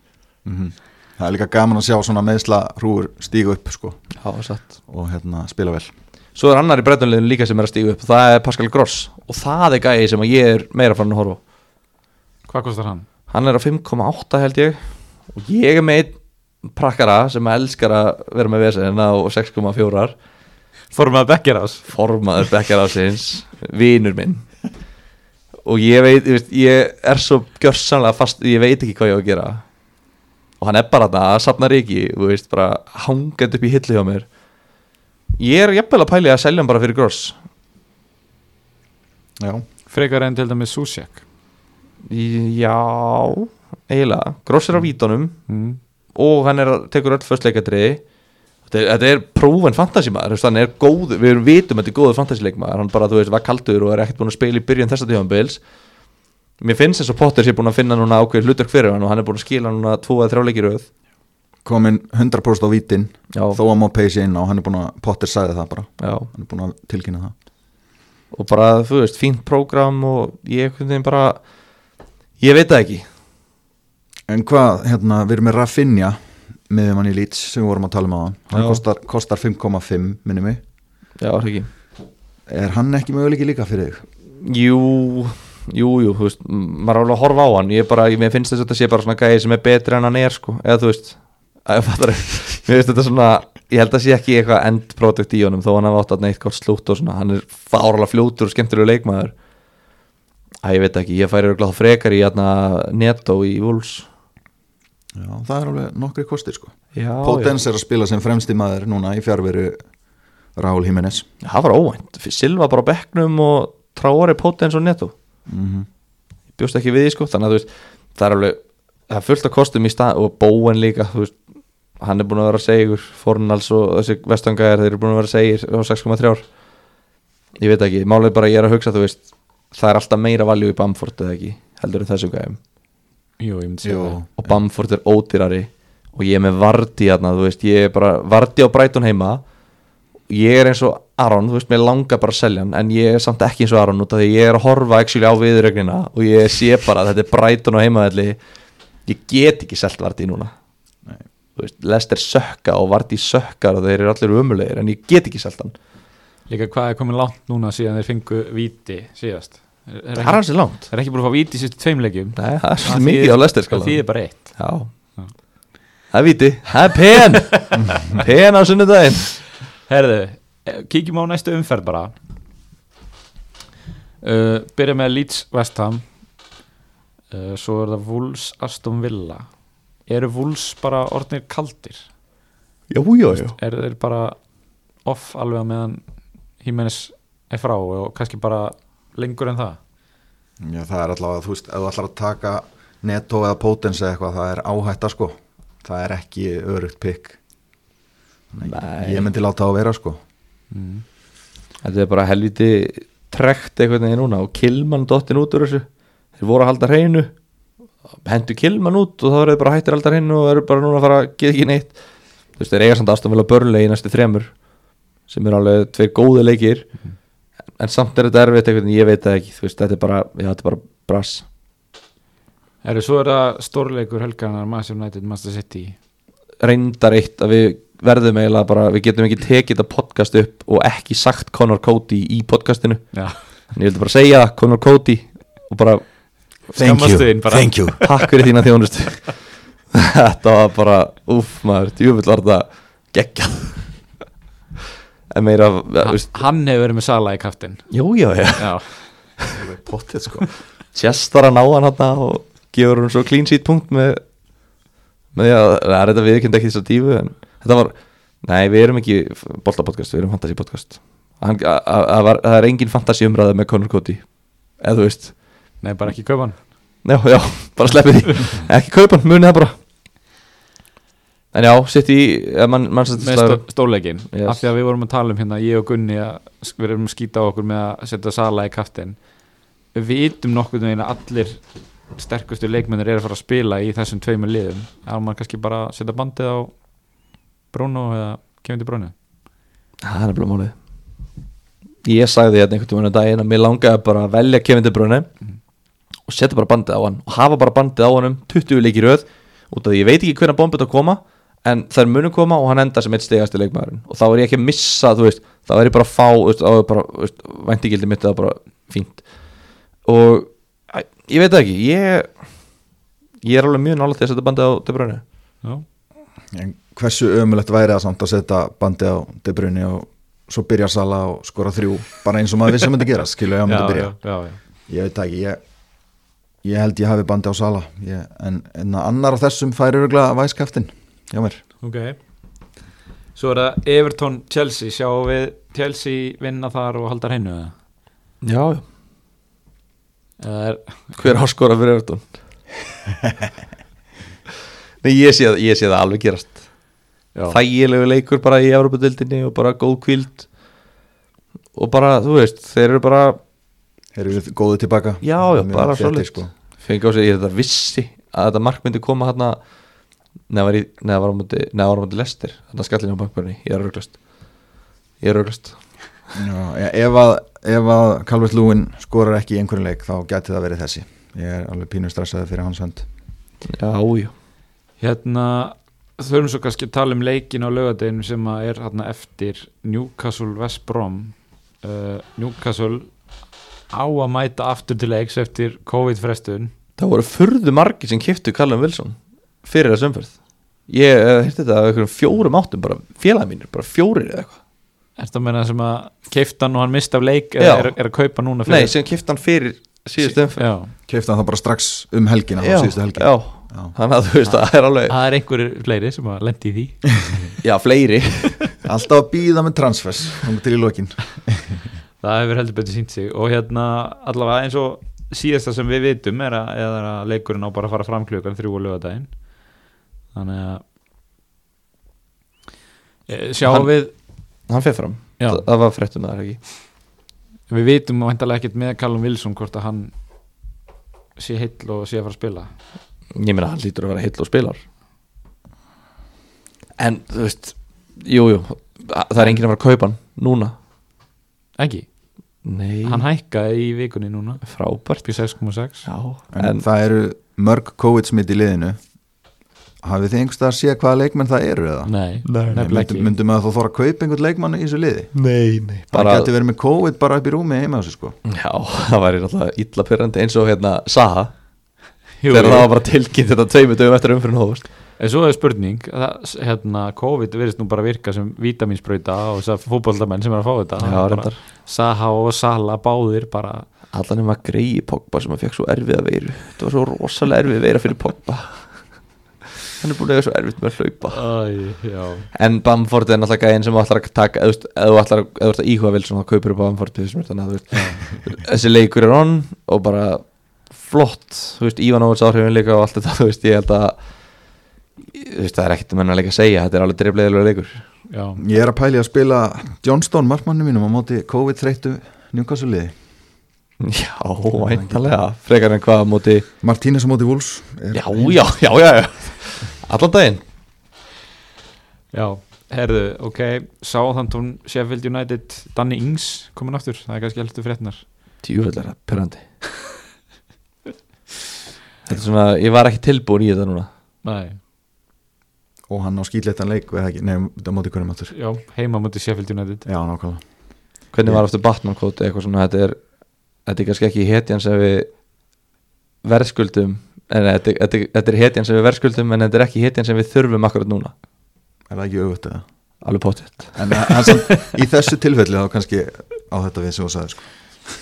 Það er líka gaman að sjá svona meðsla hrúur stígu upp sko. Já, satt. Og hérna spila vel. Svo er annar í breytunleginu líka sem er að stíga upp það er Pascal Gross. Og það er gæði sem að ég er meira fann að horfa á. Hvað kostar hann? hann er á 5,8 held ég. Og ég er með einn prakkara sem elskar að vera með vesen á 6,4 Fórum að bekkja ás formaður bekkjar ásins vinur minn og ég veit, ég, veist, ég er svo gjörsanlega fast, ég veit ekki hvað ég á að gera. Og hann er bara þarna að safna ríki, þú veist, bara hangandi upp í hillu hjá mér. Ég er jafnvel að pæli að selja hann bara fyrir gross. Já, Frekar en til dæmis Susek já, eiginlega. Gross er á vítunum mm. og hann er tekur öll föstleikadriði þetta, er- prófin fantasímaður hann er góð, við vitum að þetta er góður fantasíleikmaður hann bara, þú veist, var kaldur og er ekkert búin að spila í byrjun þessa tífambils mér finnst eins og Potter sé búin að finna núna ákveð hlutverk fyrir hann og hann er búin að skila núna tvo eða þrjá leikir auð komin 100% á vítin Já. þó að má peysi inn á hann er búin að Potter sagði það bara. Já, hann er búin að tilkynna það. Og bara, þú veist, fínt prógram og ég bara ég veit það ekki. En hvað, hérna, við erum með Rafinha með mann í Leeds sem við vorum að tala um á hann hann kostar, kostar 5,5 minni mig. Já, er ekki? Er hann ekki möguleiki líka fyrir þig? Jú, jú, jú, þú veist, maður er alveg að horfa á hann. Ég bara, ég, finnst þess að þetta sé bara svona gæði sem er betri en hann er, sko. Eða þú veist, að ég fattar þetta svona, ég held að sé ekki eitthvað endprodukt í honum Þó hann hafa átt að neitt gott slútt og svona. Hann er fáralega fljótur og skemmtilegu leikmaður. Æ, ég veit ekki, ég færi þá frekar í hérna Neto í Wolves Já, það er alveg nokkri kostir sko. Já, Potens er að spila sem fremsti maður núna í fjárveru Raúl Jiménez. Já Það var óvænt, Silva bara á bekknum og Traore, Potens og Neto. Mm ég bjóst ekki við því sko. Þannig að veist það er alveg það er fullt af kostum í stað og Bowen líka veist hann er búin að vera segur. Fornals og þessi vestangæðar þeir eru búin að vera segir á 6,3 ár ég veit ekki, málið bara ég er að hugsa þú veist það er alltaf meira valjú í Bamford eða ekki heldur en þessum gæðum Jú, ég myndi segja það. Og Bamford er ódýrari og ég er með Vardy hérna, þú veist, ég er bara Vardy á Brighton heima ég er eins og Aron, þú veist, mér langar bara að selja hann en ég er samt ekki eins og Aron út af því ég er að horfa actually á viðrögnina og ég sé bara að þetta er Brighton á heimaðalli ég get ekki selt Vardy núna. Nei. þú veist, Lester sökka og Vardy sökkar og þeir eru allir umulegir en ég get ekki selt hann. Líka hvað er komin langt núna síðan þeir fengu víti síðast það er hansi langt. er ekki búin að fá víti í sýstu tveimleikjum Nei, það er svo mikið á Lester Það þýðir bara eitt. Já. Það er viti, það er pen. Pen á sunnudaginn. Herðu, eh, kíkjum á næstu umferð bara. Uh, Byrja með Leeds West Ham. Uh, Svo er það Wolves Aston Villa. Eru Wolves bara orðnir kaldir? Jú, jú, jú. Er þeir bara off alveg á meðan Jimenez er frá og kannski bara lengur en það? Já, það er allavega, þú veist, ef þú ætlar að taka netto eða potens eða eitthvað, það er áhætta sko. Það er ekki örugt pikk ég myndi láta það að vera sko. Mm. Þetta er bara helviti trekt einhvern veginn núna og Kilman dottin út úr þessu. Þeir voru að halda hreinu. Hendu Kilman út og þá eru þeir bara hættir að halda hreinu og eru bara núna að fara að geta ekki neitt. Þú veist, þeir eiga samt aðstofn vel að börnlega í næstu þremur sem eru alveg tveir góði leikir en samt er þetta erfitt einhvern veginn, ég veit það ekki þú veist, þetta er bara, já, þetta er bara brass. Herru, svo er það stórleikur helgarnar Master United, Master City. Reyndar eitt að við verðum eiginlega bara, við getum ekki tekið þetta podcast upp og ekki sagt Conor Cody í podcastinu. Já, en ég vildi bara segja Conor Cody og bara þín bara. thank you. Takk fyrir þína þjónustu. Þetta var bara, uff maður djúvill var þetta geggjað. en meira Ha- veist, hann hefur verið með Sala í kaftin jú, já, já, Já, potið sko. Tjestar að ná hann hann og gefur hann svo clean sheet punkt með með að það er þetta viðkynnt ekki þess að dífu en þetta var, nei við erum ekki boltapodcast, við erum fantasy podcast hann, a, a, a, var, það er engin fantasy umræða með Conor Cody eða þú veist, nei bara ekki kaupa hann. Já, já, bara sleppið því. Ekki kaupa hann, munið það bara en já, sitt í mann með stó, stórleikin Yes. af því að við vorum að tala um hérna, ég og Gunni að við erum að skýta á okkur með að setja Sala í kaftin við vitum nokkuð veginn að allir sterkustu leikmennir eru að fara að spila í þessum tveimur liðum. Að mann kannski bara að setja bandið á Bruno eða kemur til Bruno? Það er bara málið. Ég sagði hérna einhvern tímann um daginn að mér langaði bara að velja Kevin De Bruyne og setja bara bandið á hann og hafa bara bandið á hann 20 leikir röð. Út af því ég veit ekki hvernig bombið að koma en þær munu koma og hann enda sem eitt stegasti leikmaðurinn. Og þá er ég ekki að missa þú veist, þá er ég bara að fá veist, þá er bara, þú veist, væntigildi mitt það bara fínt. Og æ, ég veit það ekki ég, ég er alveg mjög nála til að setja bandið á De Bruyne. Já, En hversu ömulegt væri það samt að setja bandi á De Bruyne og svo byrja Sala og skora þrjú bara eins og maður vissi að myndi gerast, skilu ég að myndi byrja. já, já, já. ég veit það ekki, ég, ég held ég hafi bandi á Sala ég, en, en annar af þessum færi örgulega væskaftin hjá mér Ok Svo er það Everton Chelsea Sjáum við Chelsea vinna þar og halda hreinu eða? já, já. Er, hver áskora fyrir Evertón Nei, ég sé, það- ég sé það alveg gerast já, þægilegu leikur bara í Evropadildinni og bara góð kvíld og bara, þú veist, þeir eru bara Erum við góðu tilbaka? Já, já, bara svoleiðis. sko. fengi á sig, ég þetta vissi að þetta mark myndi koma hérna neða neða var á múti neða var á múti lestir, þetta skallin á bankbörni ég er rauglast ég er rauglast Já, ef að, ef að Calvert Lúin skorar ekki í einhverjum leik þá gæti það verið þessi. Ég er alveg pínu stressaði fyrir hans hönd. Já, já, Hérna þurfum svo kannski að tala um leikin á laugadeginu sem að er hérna eftir Newcastle West Brom. Uh, Newcastle á að mæta aftur til leiks eftir COVID-frestun. Það voru furðu margir sem kiftu Callum Wilson fyrir þessu umferð ég hirti þetta af einhverjum fjórum áttum bara félag mínir, bara fjórir eða eitthvað. Er þetta að meina sem að keifta hann og hann mista af leik eða er, er að kaupa núna nei, sem kifti hann fyrir síðustu umferð. Já, Keifti hann það bara strax um helgina já, á síðustu helgi já, Já. þannig að þú veist það er alveg það er einhverjir fleiri sem að lendi í því. Já, fleiri. Alltaf að býða með transfers til í lokin. Það hefur heldur betur sínt sig. Og hérna allavega eins og síðasta sem við vitum er að, er að leikurinn á bara að fara fram klukkan þrjú og lögadaginn þannig að e, sjáum Hann- við hann fyrir fram, Já. það, var fréttum það er ekki? Við vitum væntalega ekkert með Callum Wilson hvort að hann sé heill og sé að fara að spila. Ég meina hann lítur að vera heill og spilar. En þú veist jújú, jú, það er enginn að fara að kaupa hann núna. Ekki, nei, hann hækkaði í vikunni núna. Frábært. Upp í 6,6 já, En, en, það eru mörg COVID-smitt í liðinu Hafið þið einhverstað að sé hvaða leikmenn það eru eða? Nei, Nei, nefnilega Myndum, ekki. Myndum að þú þóra að kaupa einhvern leikmann í þessu liði? nei, nei. Bara bara, geti verið með COVID bara upp í rúmi heima sig sko. Já, það væri náttúrulega illa pyrrandi eins og hérna Saha, þegar það var bara tilkynnt þetta tveimu dögum eftir umfyrir hóðust En svo er spurning það, hérna, COVID verðist nú bara virka sem vítaminsbrauta og þess að fótbollamenn sem er að fá þetta. Já, Það er reyndar. Saha og Sala báðir bara allan um að greiði Pogba sem að fekk svo erfið að veiru. Þetta var svo rosalega erfið veira fyrir Pogba hann er búin að vera svo erfitt með að hlaupa. Æ. En Bamford er náttúrulega gæðin sem ætlar að taka eða þú veist, ef þú ætlar að, ef þú ert að íhuga vil svona kaupir upp Bamford að þessi leikur er on og bara flott, þú veist, Ívanovic áhrifin líka og allt þetta, þú veist, ég held að þú veist, það er ekkert um hennar leik að segja þetta er alveg drifleðilega leikur. Já. Ég er að pæli að spila Johnston, markmannu mínum á móti COVID-þreyttu Newcastle liði. Já, væntalega, frekar en hvað á móti Martínez á móti Wolves Já, já, já, já, já Allan daginn. Já, herðu, ok Southampton, Sheffield United Danny Ings komin aftur, það er kannski Tjúfell er það perrandi Þetta er svona, ég var ekki tilbúin í þetta núna. Nei, og hann á skýtleitan leik eða ekki, nei, það móti hverjum aftur. Já, heima mútið Sheffield United. Já, nákvæmlega. Hvernig var aftur Batman kóti eitthvað svona? Þetta er, þetta er kannski ekki hetjan sem við verðskuldum en þetta, þetta, þetta er hetjan sem við verðskuldum en þetta er ekki hetjan sem við þurfum akkurat núna. Er það ekki auðvitað? Alveg potið En hann sem, í þessu tilfelli þá kannski á þetta við sem þú sagði sko.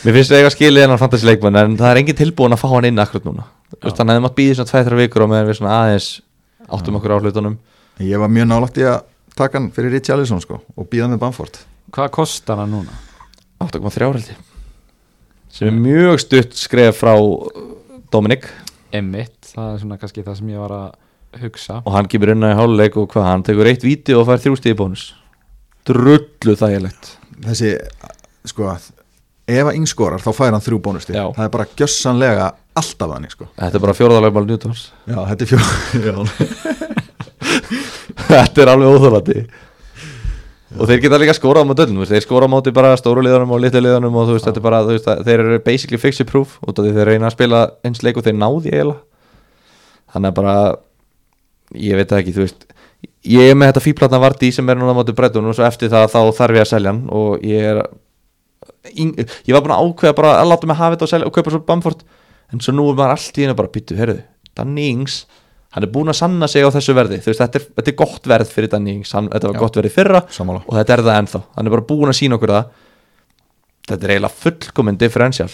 Mér finnst það eiga skilið hennar fantasy leikmann en það er engin tilbúin að fá hann inn akkurat núna. Þannig að það mátt býði svona 2-3 vikur og meðan við svona aðeins áttum okkur á hlutunum. En Ég var mjög nálægt í að taka hann fyrir Richie Allison sko, og býða með Bamford. Hvað kostar hann núna? 8,3 held ég. Sem er mjög stutt skref frá Dominik. Emmitt, það er svona kannski það sem ég var að hugsa. Og hann kemur inn á í háluleik og hvað, hann tekur eitt víti og fær þrjú stíði bónus. Drullu þægilegt. Þessi, sko ef að Ing skorar þá fær hann þrjú bónusti Já. það er bara gjössanlega alltaf þannig sko. þetta er bara fjórðalagmál Newtons. Já, þetta er fjóð þetta er alveg óþólandi og þeir geta líka skórað á móti öllum, þeir skóra á móti bara stóru liðanum og litlu liðanum og þú veist, þetta er bara, þú veist, þeir eru basically fixture proof út af því þeir reyna að spila eins leik og þeir náði eiginlega. Þannig að bara ég veit ekki, þú veist ég er með þetta fíplatna Vardí sem er núna á móti breytun og svo eftir það þá þarf ég að selja hann og ég er ég var búin að ákveða bara að láta mig hafa þetta og, selja, og kaupa svo Bamford. En svo nú er maður allt í hennu bara byttu, herruðu, hann er búin að sanna sig á þessu verði. Veist, þetta er, þetta er gott verð fyrir Danny Ings. Hann, þetta var Já. gott verð í fyrra Sammála. og þetta er það ennþá, hann er bara búin að sína okkur það. Þetta er eiginlega fullkomin differential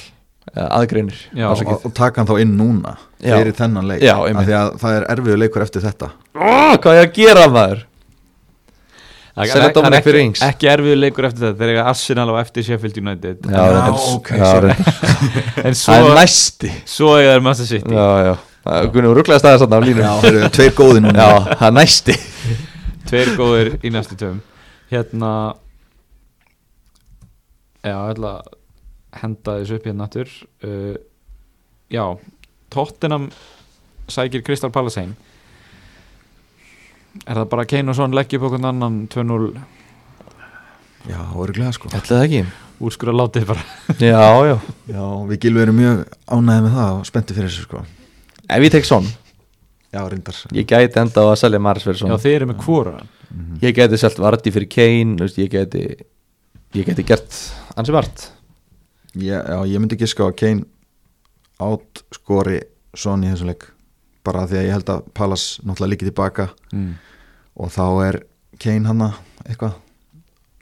eða aðgreinir Já, og, og taka hann þá inn núna Já. fyrir þennan leik. Já, af því að það er erfiður leikur eftir þetta. Ó, hvað er ég að gera maður? Það Selja er- það er ekki- fyrir Ings. Ekki erfiður leikur eftir þetta. Þeir eiga Arsenal og eftir Sheffield United. Já, ok, Já. En það svo, er næsti. svo eiga þeir Master City. Já, já, Gunni voru rugglega staðið samt á línu Já, þeir eru tveir góði núna. Já, það er næsti. Tveir góðir í næstu töfum Hérna Já, ég ætla að henda þessu upp hérna aftur. Uh, Já, Tottenham sækir Kristal Palace heim. Er það bara Kane og Son leggja upp okkur annan 2-0 Já, örglega sko. Ætli það ekki? Úrskur að látið bara. Já, já. Já, við gilum erum mjög ánæðið með það og spenntið fyrir þessu sko Ef ég tek svon Já, reyndar. Ég gæti enda á að selja Maris fyrir Já, svon þeir eru með hvora Ég gæti selt Vardy fyrir Kane Ég gæti Ég gæti gert ansi vart. Ég, Já, ég myndi giska á að Kane átt skori Son í þessum leik. Bara því að ég held að Pallas náttúrulega líki tilbaka. Mm. og þá er Kane hanna eitthvað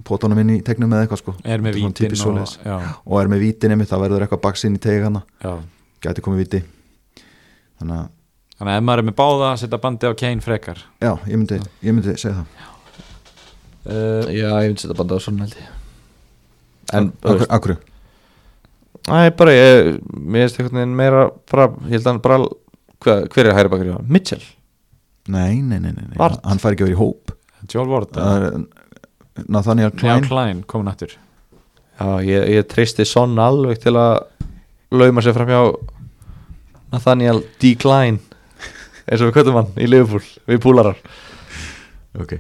pótunum inn í tegnum eða eitthvað sko. Er með vítin og, já, og er með vítin einmitt, það verður eitthvað baksinn í teg hana. Já. gæti komið víti þannig að Þannig að ef maður er með báða setja bandi á Kane frekar. Já, ég myndi, ég myndi segja það. Uh, Já, ég myndi setja banda á svona held ég. En, Akkur, veist, Æ, bara ég Mér finnst einhvern veginn meira bara, Ég held að hann bara hver, hver er hægri bakar í hann? Mitchell? Nei, nei, nei, nei, nei. Vart. hann fær ekki að vera í hóp. Joel Ward er Nathaniel Klein, Klein. Klein komin aftur. Já, ég, ég treysti Son alveg til að lauma sér fram hjá Nathaniel Decline eins og við köttum hann í Liverpool við púlarar. Ok,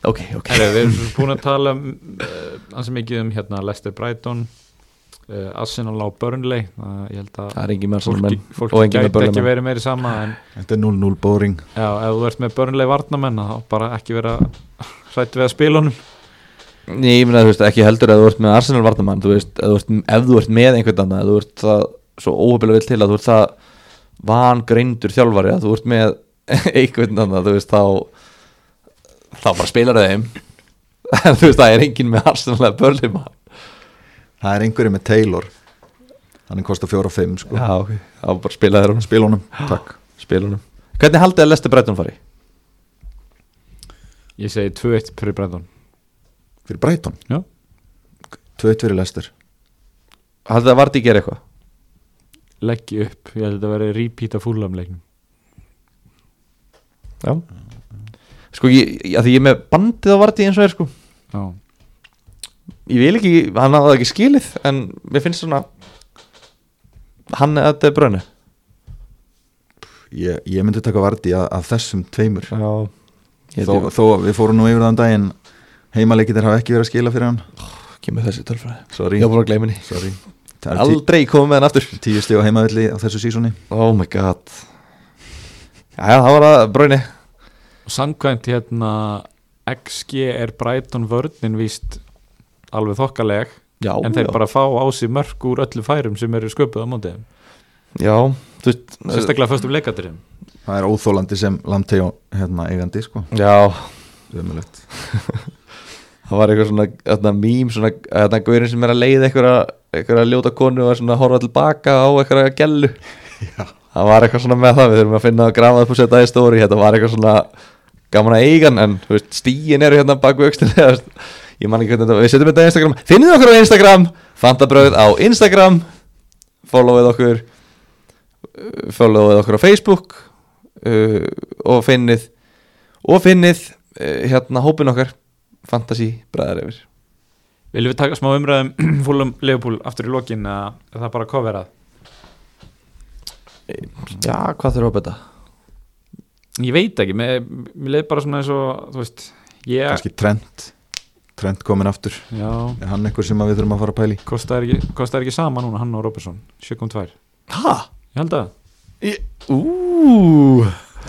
Ok, ok. Herri, Við erum búin að tala um, uh, ansi mikið um hérna Leicester Brighton uh, Arsenal á Burnley. Uh, ég held að Það er engin með svona fólki, fólki gæti ekki verið meiri sama en þetta er 0-0 boring. Já, ef þú ert með Burnley varnamenn þá bara ekki vera hrætt við að spila honum. Nei, ég meina, þú veist, ekki heldur að þú ert með Arsenal varnamann, þú veist, ef þú ert, ef þú ert með einhvern annan, þú ert það svo óhefilega vill til að þú ert það vangreindur þjálfari að þú ert með einhvern annan, þú veist, þá þá bara spilar þau þeim en þú veist, það er enginn með Arsenal eða Burnley mann það er einhverju með Taylor. Hann kostar 4 og 5 sko. Já, ok, þá bara spila þeir honum. Spilunum, takk. Spila honum. Hvernig haldið að Lester Breton fari? ég segi 2-1 fyrir Brighton. Fyrir Brighton? Já. 2-1 fyrir Leicester. Haldið að Vardí gera eitthvað? Leggja upp, ég held að þetta veri repeat af fúlamleiknum Já. Sko, ég, að því ég er með bandið á Vardí eins og er, sko. Já, ég vil ekki, hann hafði ekki skilið en mér finnst svona hann er að þetta er brönu ég, ég myndi taka varti af, af þessum tveimur. Já. Þó, þó að við fórum nú yfir þann daginn heimaleikir hafa ekki verið að skila fyrir hann. Kemur þessi tölfræði. Sorry, ég var búin að gleyma henni. Sorry. Er aldrei komið með hann aftur. tíu stíð á heimavilli á þessu sísoni. Oh my god. Já, já það var að bröni samkvæmt hérna XG er Brighton vörnin víst alveg þokkaleg já, en þeir já. bara fá á sig mörg úr öllu færum sem eru sköpuð á mótið þeim. já, þú veist sérstaklega föstum leikaturum það er óþólandi sem Lamtejó hérna eigandi sko. Já, Ömulegt. það var eitthvað svona þarna mím, svona þarna gaurin sem er að leiða einhverja, einhverja ljóta konu og að horfa tilbaka á einhverja gellu. Já. það var eitthvað svona með það við þurfum að finna að grafa upp og setja það í stóri þetta var eitthvað svona gaman að eigan en veist, stíin eru hérna baku aukstin ég man ekki hvernig þetta við setjum þetta á Instagram, finnið okkur á Instagram? Fantabröð á Instagram. Followið okkur uh, followið okkur á Facebook uh, og finnið og finnið uh, hérna hópin okkar Fantasy bræðar yfir. Viljum við taka smá umræðum fúlum Leopold aftur í lokin að er það bara coverað? Já, hvað þurfa að betta? Ég veit ekki, mér, mér leið bara svona eins og þú veist, ég, kannski trend Trent komin aftur. Já, Er hann eitthvað sem við þurfum að fara að pæli? kostar ekki, kostar ekki sama núna hann og Robertson 7.2 Ég Hæ? held að. Úúúú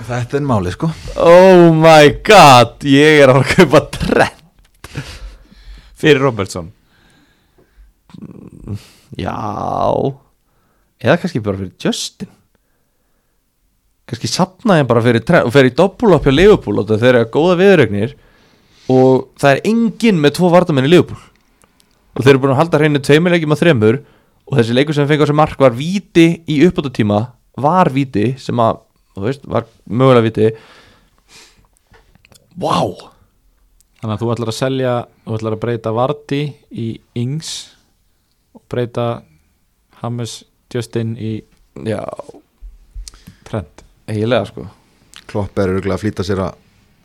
Þetta er máli sko. Oh my god Ég er að fara að kaupa trend Fyrir Robertson? Já. Eða kannski bara fyrir Justin. Kannski sapnaði hann bara fyrir doppulop hjá Liverpool og þeir eru góða viðrögnir og það er enginn með tvo vardamenn í Liverpool. Og þeir eru búin að halda hreinu tveimilegjum að þremur og þessi leikur sem fengi á sig mark var víti í uppbótatíma var víti sem að, þú veist, var mögulega víti Vá. wow. Þannig að þú ætlar að selja Þú ætlar að breyta Vardy í Ings og breyta Hames Justin í Já, Trent. Eiginlega sko. Klopp er örgulega að flýta sér að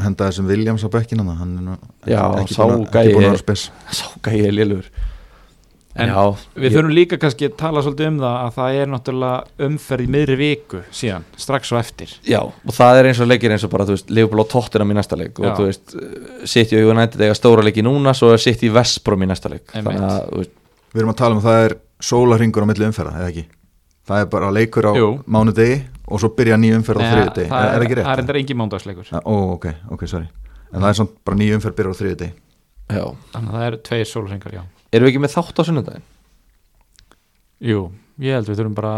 henda þessum Williams á bekkina hann er nú ekki, Já, ekki, sá búin að, gæi ekki búin að er- vera spes. Sá gæði lélur En Já, Við þurfum líka kannski að tala svolítið um það að það er náttúrulega umferð í miðri viku síðan, strax og eftir Já, og það er eins og leikir eins og bara, þú veist, Liverpool á tóttina í næsta leik og Já. þú veist, City og United eiga stóra leiki núna, svo City í Vestbrom í næsta leik. Þannig að, veist, Við erum að tala um að það er sólarringur á milli umferða, eða ekki? Það er bara leikur á Jú. mánudegi og svo byrja ný umferð á þriðudegi, það er, er ekki Það er rétt? engin mándagsleikur Ó, ok, ok, sorry En það er samt bara ný umferð byrja á þriðudegi já Þannig að það eru tveir sólurringar, já Erum við ekki með þátt á sunnudaginn? Jú, ég held við þurfum bara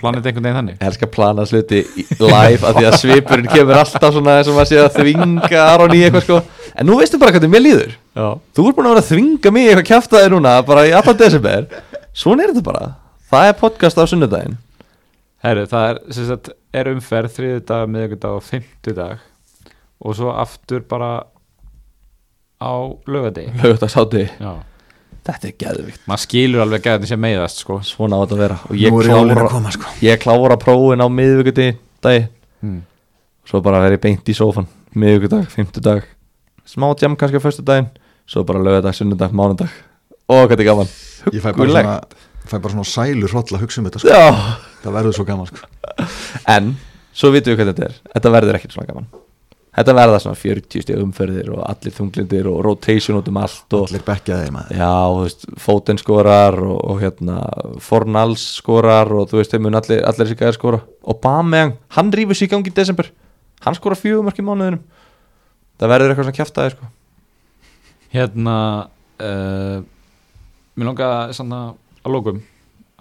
planið einhvern veginn þannig. Ég elskar að plana sluti live af því að svipurinn kemur alltaf svona eins og maður sé að þvinga Aron í eitthvað sko. En nú veistu bara hvernig mér líður. Já, Þú ert búin að vera að þvinga mig eitthvað kjaftaði núna bara í allan desember. Svona er þetta bara. Það er podcast á sunnudaginn. Herru, það er, sagt, er umferð þriðudag, miðvikudag og fimmtudag. Og svo aftur bara á lögadegi Lögutagshátti Já, Þetta er geðvikt. Maður skilur alveg þetta sé meiðast sko. Svona á þetta að vera. Og ég jólin að klára, koma sko. ég klára prófin á miðvikuti dagi mm. Svo bara verið beint í sófan Miðvikudag, fimmtudag. Smá jam kannski á föstudaginn. Svo bara lögadag, sunnudag, mánudag. Ó, hvað er gaman. Ég fæ bara svona, fæ bara svona sælur hroll að hugsa um þetta sko. Já. Það verður svo gaman sko. En, svo vitum við hvað þetta er. Þetta verður ekkert svona gaman Þetta verða svona 40 stíð umferðir og allir þunglindir og rotation út um allt og Allir bekkjaði maður. Já, þú veist, Foden skorar og, og hérna, Fornals skorar og þú veist, þeim mun allir, allir þessi gæðir skora. Og Bameyang, hann rýfur sér í gangi í desember. Hann skora fjögum mörk í mánuðinum. Það verður eitthvað svona kjaftaði sko. Hérna uh, Mér langar svona að lókum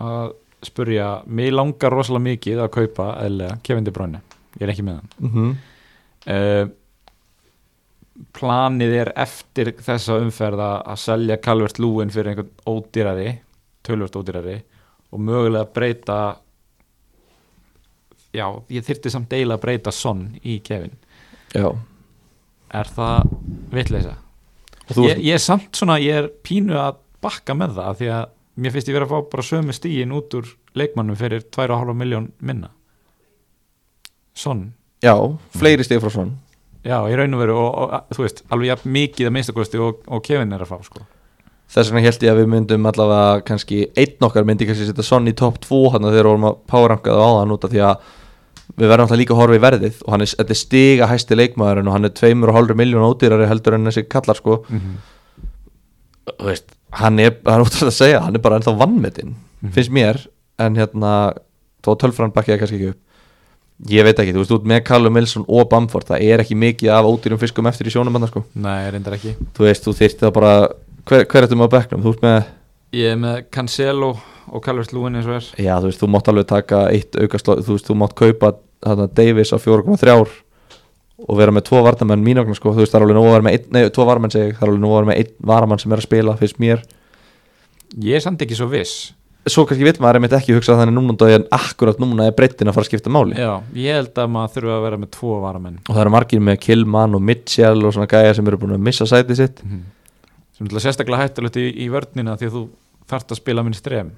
að spurja Mér langar rosalega mikið að kaupa eðlega Kevin De Bruyne, ég er ekki með hann. Mm -hmm. Uh, Planið er eftir þessa umferð að selja Calvert Lúin fyrir einhvern ódýrari tölvört ódýrari og mögulega breyta já, ég þyrfti samt deila að breyta Son í Kevin. Já, er það vitleisa? ég, ég er samt svona, ég er pínu að bakka með það því að mér finnst ég vera að fá bara sömu stíin út úr leikmannum fyrir 2,5 miljón minna. Son, já, fleiri stíð frá svon já, í raun og veru og, og þú veist, alveg jafn mikið að minnstakosti og, og Kevin er að fá sko. Þess vegna held ég að við myndum allavega kannski einn okkar myndi kannski setja Son í top 2 hann þegar við vorum að powerrankaða á það út af því að við verðum alltaf líka að horfa í verðið og hann er, er stiga hæsti leikmaðurinn og hann er 2,5 miljón ódýrari heldur en þessi kallar sko. Mm -hmm. veist, hann er, það er útrúlega að segja hann er bara ennþá vannmetinn, Mhm. finnst mér. En hérna, þó tölfræn bakki það kannski ekki upp ég veit ekki, þú veist, út með Callum Wilson og Bamford, það er ekki mikið af ódýrum fiskum eftir í sjónum hann sko. Nei, reyndar ekki. Þú veist, þú þyrst það bara hver, hver ertu með á bekknum, þú ert með Ég er með Cancelo og Calvert Lúin eins og er. Já, þú veist, þú mátt alveg taka eitt aukast, þú veist, þú mátt kaupa þarna Davis á 4,3 og vera með tvo varnamenn mínogna sko, þú veist, það er alveg nú að vera með einn, nei, tvo varamenn segi, það er alveg nú að vera með einn varamann sem er að spila, svo kannski veit maður einmitt ekki hugsa þannig núna en akkurat núna er breyttin að fara að skipta máli. Já, ég held að maður þurfa að vera með tvo varamenn. Og það eru margir með Killman og Mitchell og svona gæja sem eru búin að missa sætið sitt. Sem er sérstaklega hættulegt í, í vörnina því að þú þarft að spila minn strem.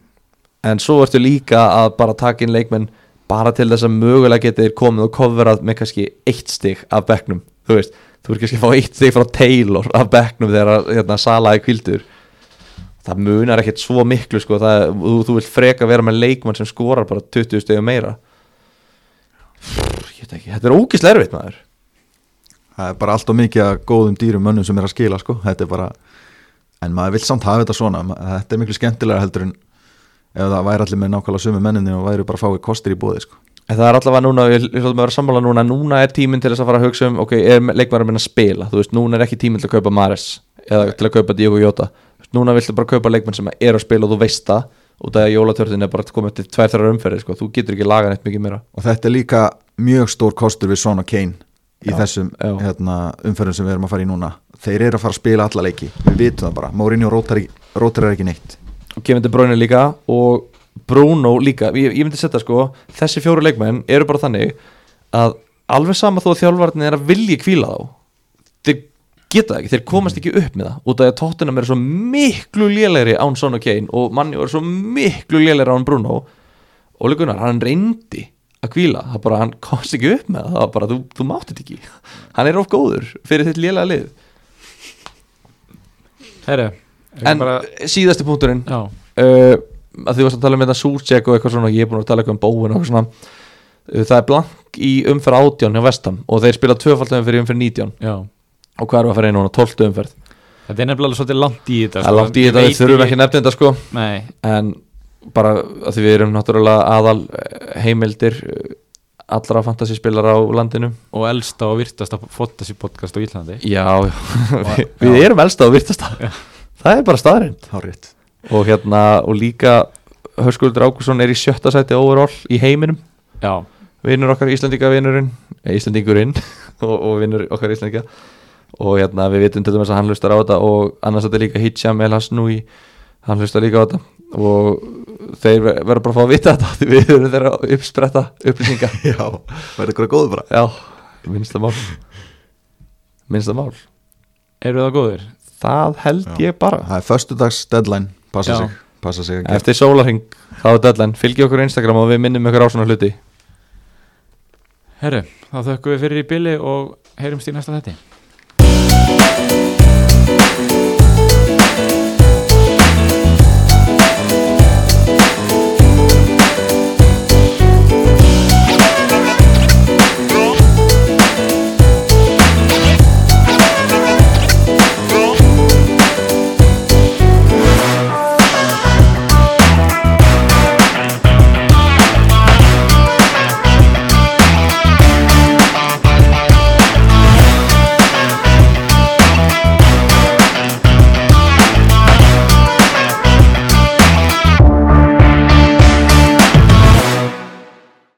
En svo ertu líka að bara taka inn leikmenn bara til þess að mögulega þér komið og coverað með kannski eitt stig af bekknum, þú veist, þú er kannski að fá eitt stig frá Taylor af bekknum þegar hérna, Sala er kvildur það munar ekkert svo miklu sko, það, þú, þú vilt freka vera með leikmann sem skorar bara 20 stigum meira. Pff, ekki, þetta er ógislega erfitt maður. Það er bara allt og mikið að góðum dýrum mönnum sem er að skila sko, þetta er bara en maður vill samt hafa þetta svona. Þetta er miklu skemmtilega heldur en ef það væri allir með nákvæmlega sömu menninni og væri bara fáið kostir í bóði sko. En það er allavega núna, ég hljóðum að vera sammála núna núna er tíminn til þess að fara að hugsa um ok, er leikmaður að minna að spila, þú veist, núna er ekki tíminn til að kaupa Mares eða til að kaupa Diogo Jota núna viltu bara kaupa leikmenn sem er að spila og þú veist það út af að jólatörðin er bara komið til tvær þrjár umferði, sko, þú getur ekki lagað neitt mikið meira. Og þetta er líka mjög stór kostur við Son og Kane í Já, þessum já. hérna, umferðum sem við erum að fara í núna. Þeir eru að fara að spila alla leiki, við vitum það bara. Mourinho rótar, rótar er ekki neitt. Og De Bruyne líka og Bruno líka, ég, ég myndi setja sko þessi fjóru leikmenn eru bara þannig að alveg sama þó að þjálfarnir er að vilja kvíla þá geta það ekki, þeir komast ekki upp með það. Út af að tóttunum er svo miklu lélegri án Son og Kane og manni er svo miklu lélegri án Bruno. Og líkunar, hann reyndi að kvíla, það bara hann komst ekki upp með það, það var bara, þú, þú mátt þetta ekki. Hann er of góður fyrir þitt lélega lið. Herru, en bara, síðasti punkturinn. Uh, að því varst að tala um þetta súrtsek og eitthvað svona, ég er búin að tala um bóin og eitthvað svona. Uh, það er blank í umferð átján hjá Vestam og þeir spila tvöfald umferð í umferð 19 já og hvað er að fara inn núna, 12 umferð. Þetta er nefnilega svolítið langt í þetta er langt í þetta, við þurfum ekki. nefnir þetta sko. Nei, en bara að því við erum náttúrulega aðal eh, heimildir eh, allra fantasyspilar á landinu. Og elsta og virtasta fantasy podcast á Íslandi. Já, við, við erum elsta og virtasta. Það er bara staðrind og hérna, og líka Hörskuldur Ákusson er í sjötta sæti overall í heiminum. Já, vinnur okkar Íslandika vinnurinn Íslandingurinn og, og vinnur okkar Íslandika og hérna við vitum til dæmis að hann hlustar á þetta og annars þetta er líka Hitcham El Hasnui. Hann hlustar líka á þetta. Og þeir ver- verða bara að fá að vita þetta því við erum þeirra að uppspretta upplýsinga Já, verður ykkur góður bara. Já, minnsta mál. Minnsta mál. Eru það góðir? það held Já. ég bara. Það er föstudags deadline, passa Já. sig passa sig að eftir sólarhing þá er deadline. Fylgi okkur á Instagram og við minnum ykkur á svona hluti. Herru, þá þökkum við fyrir í bili og heyrumst í næsta þetti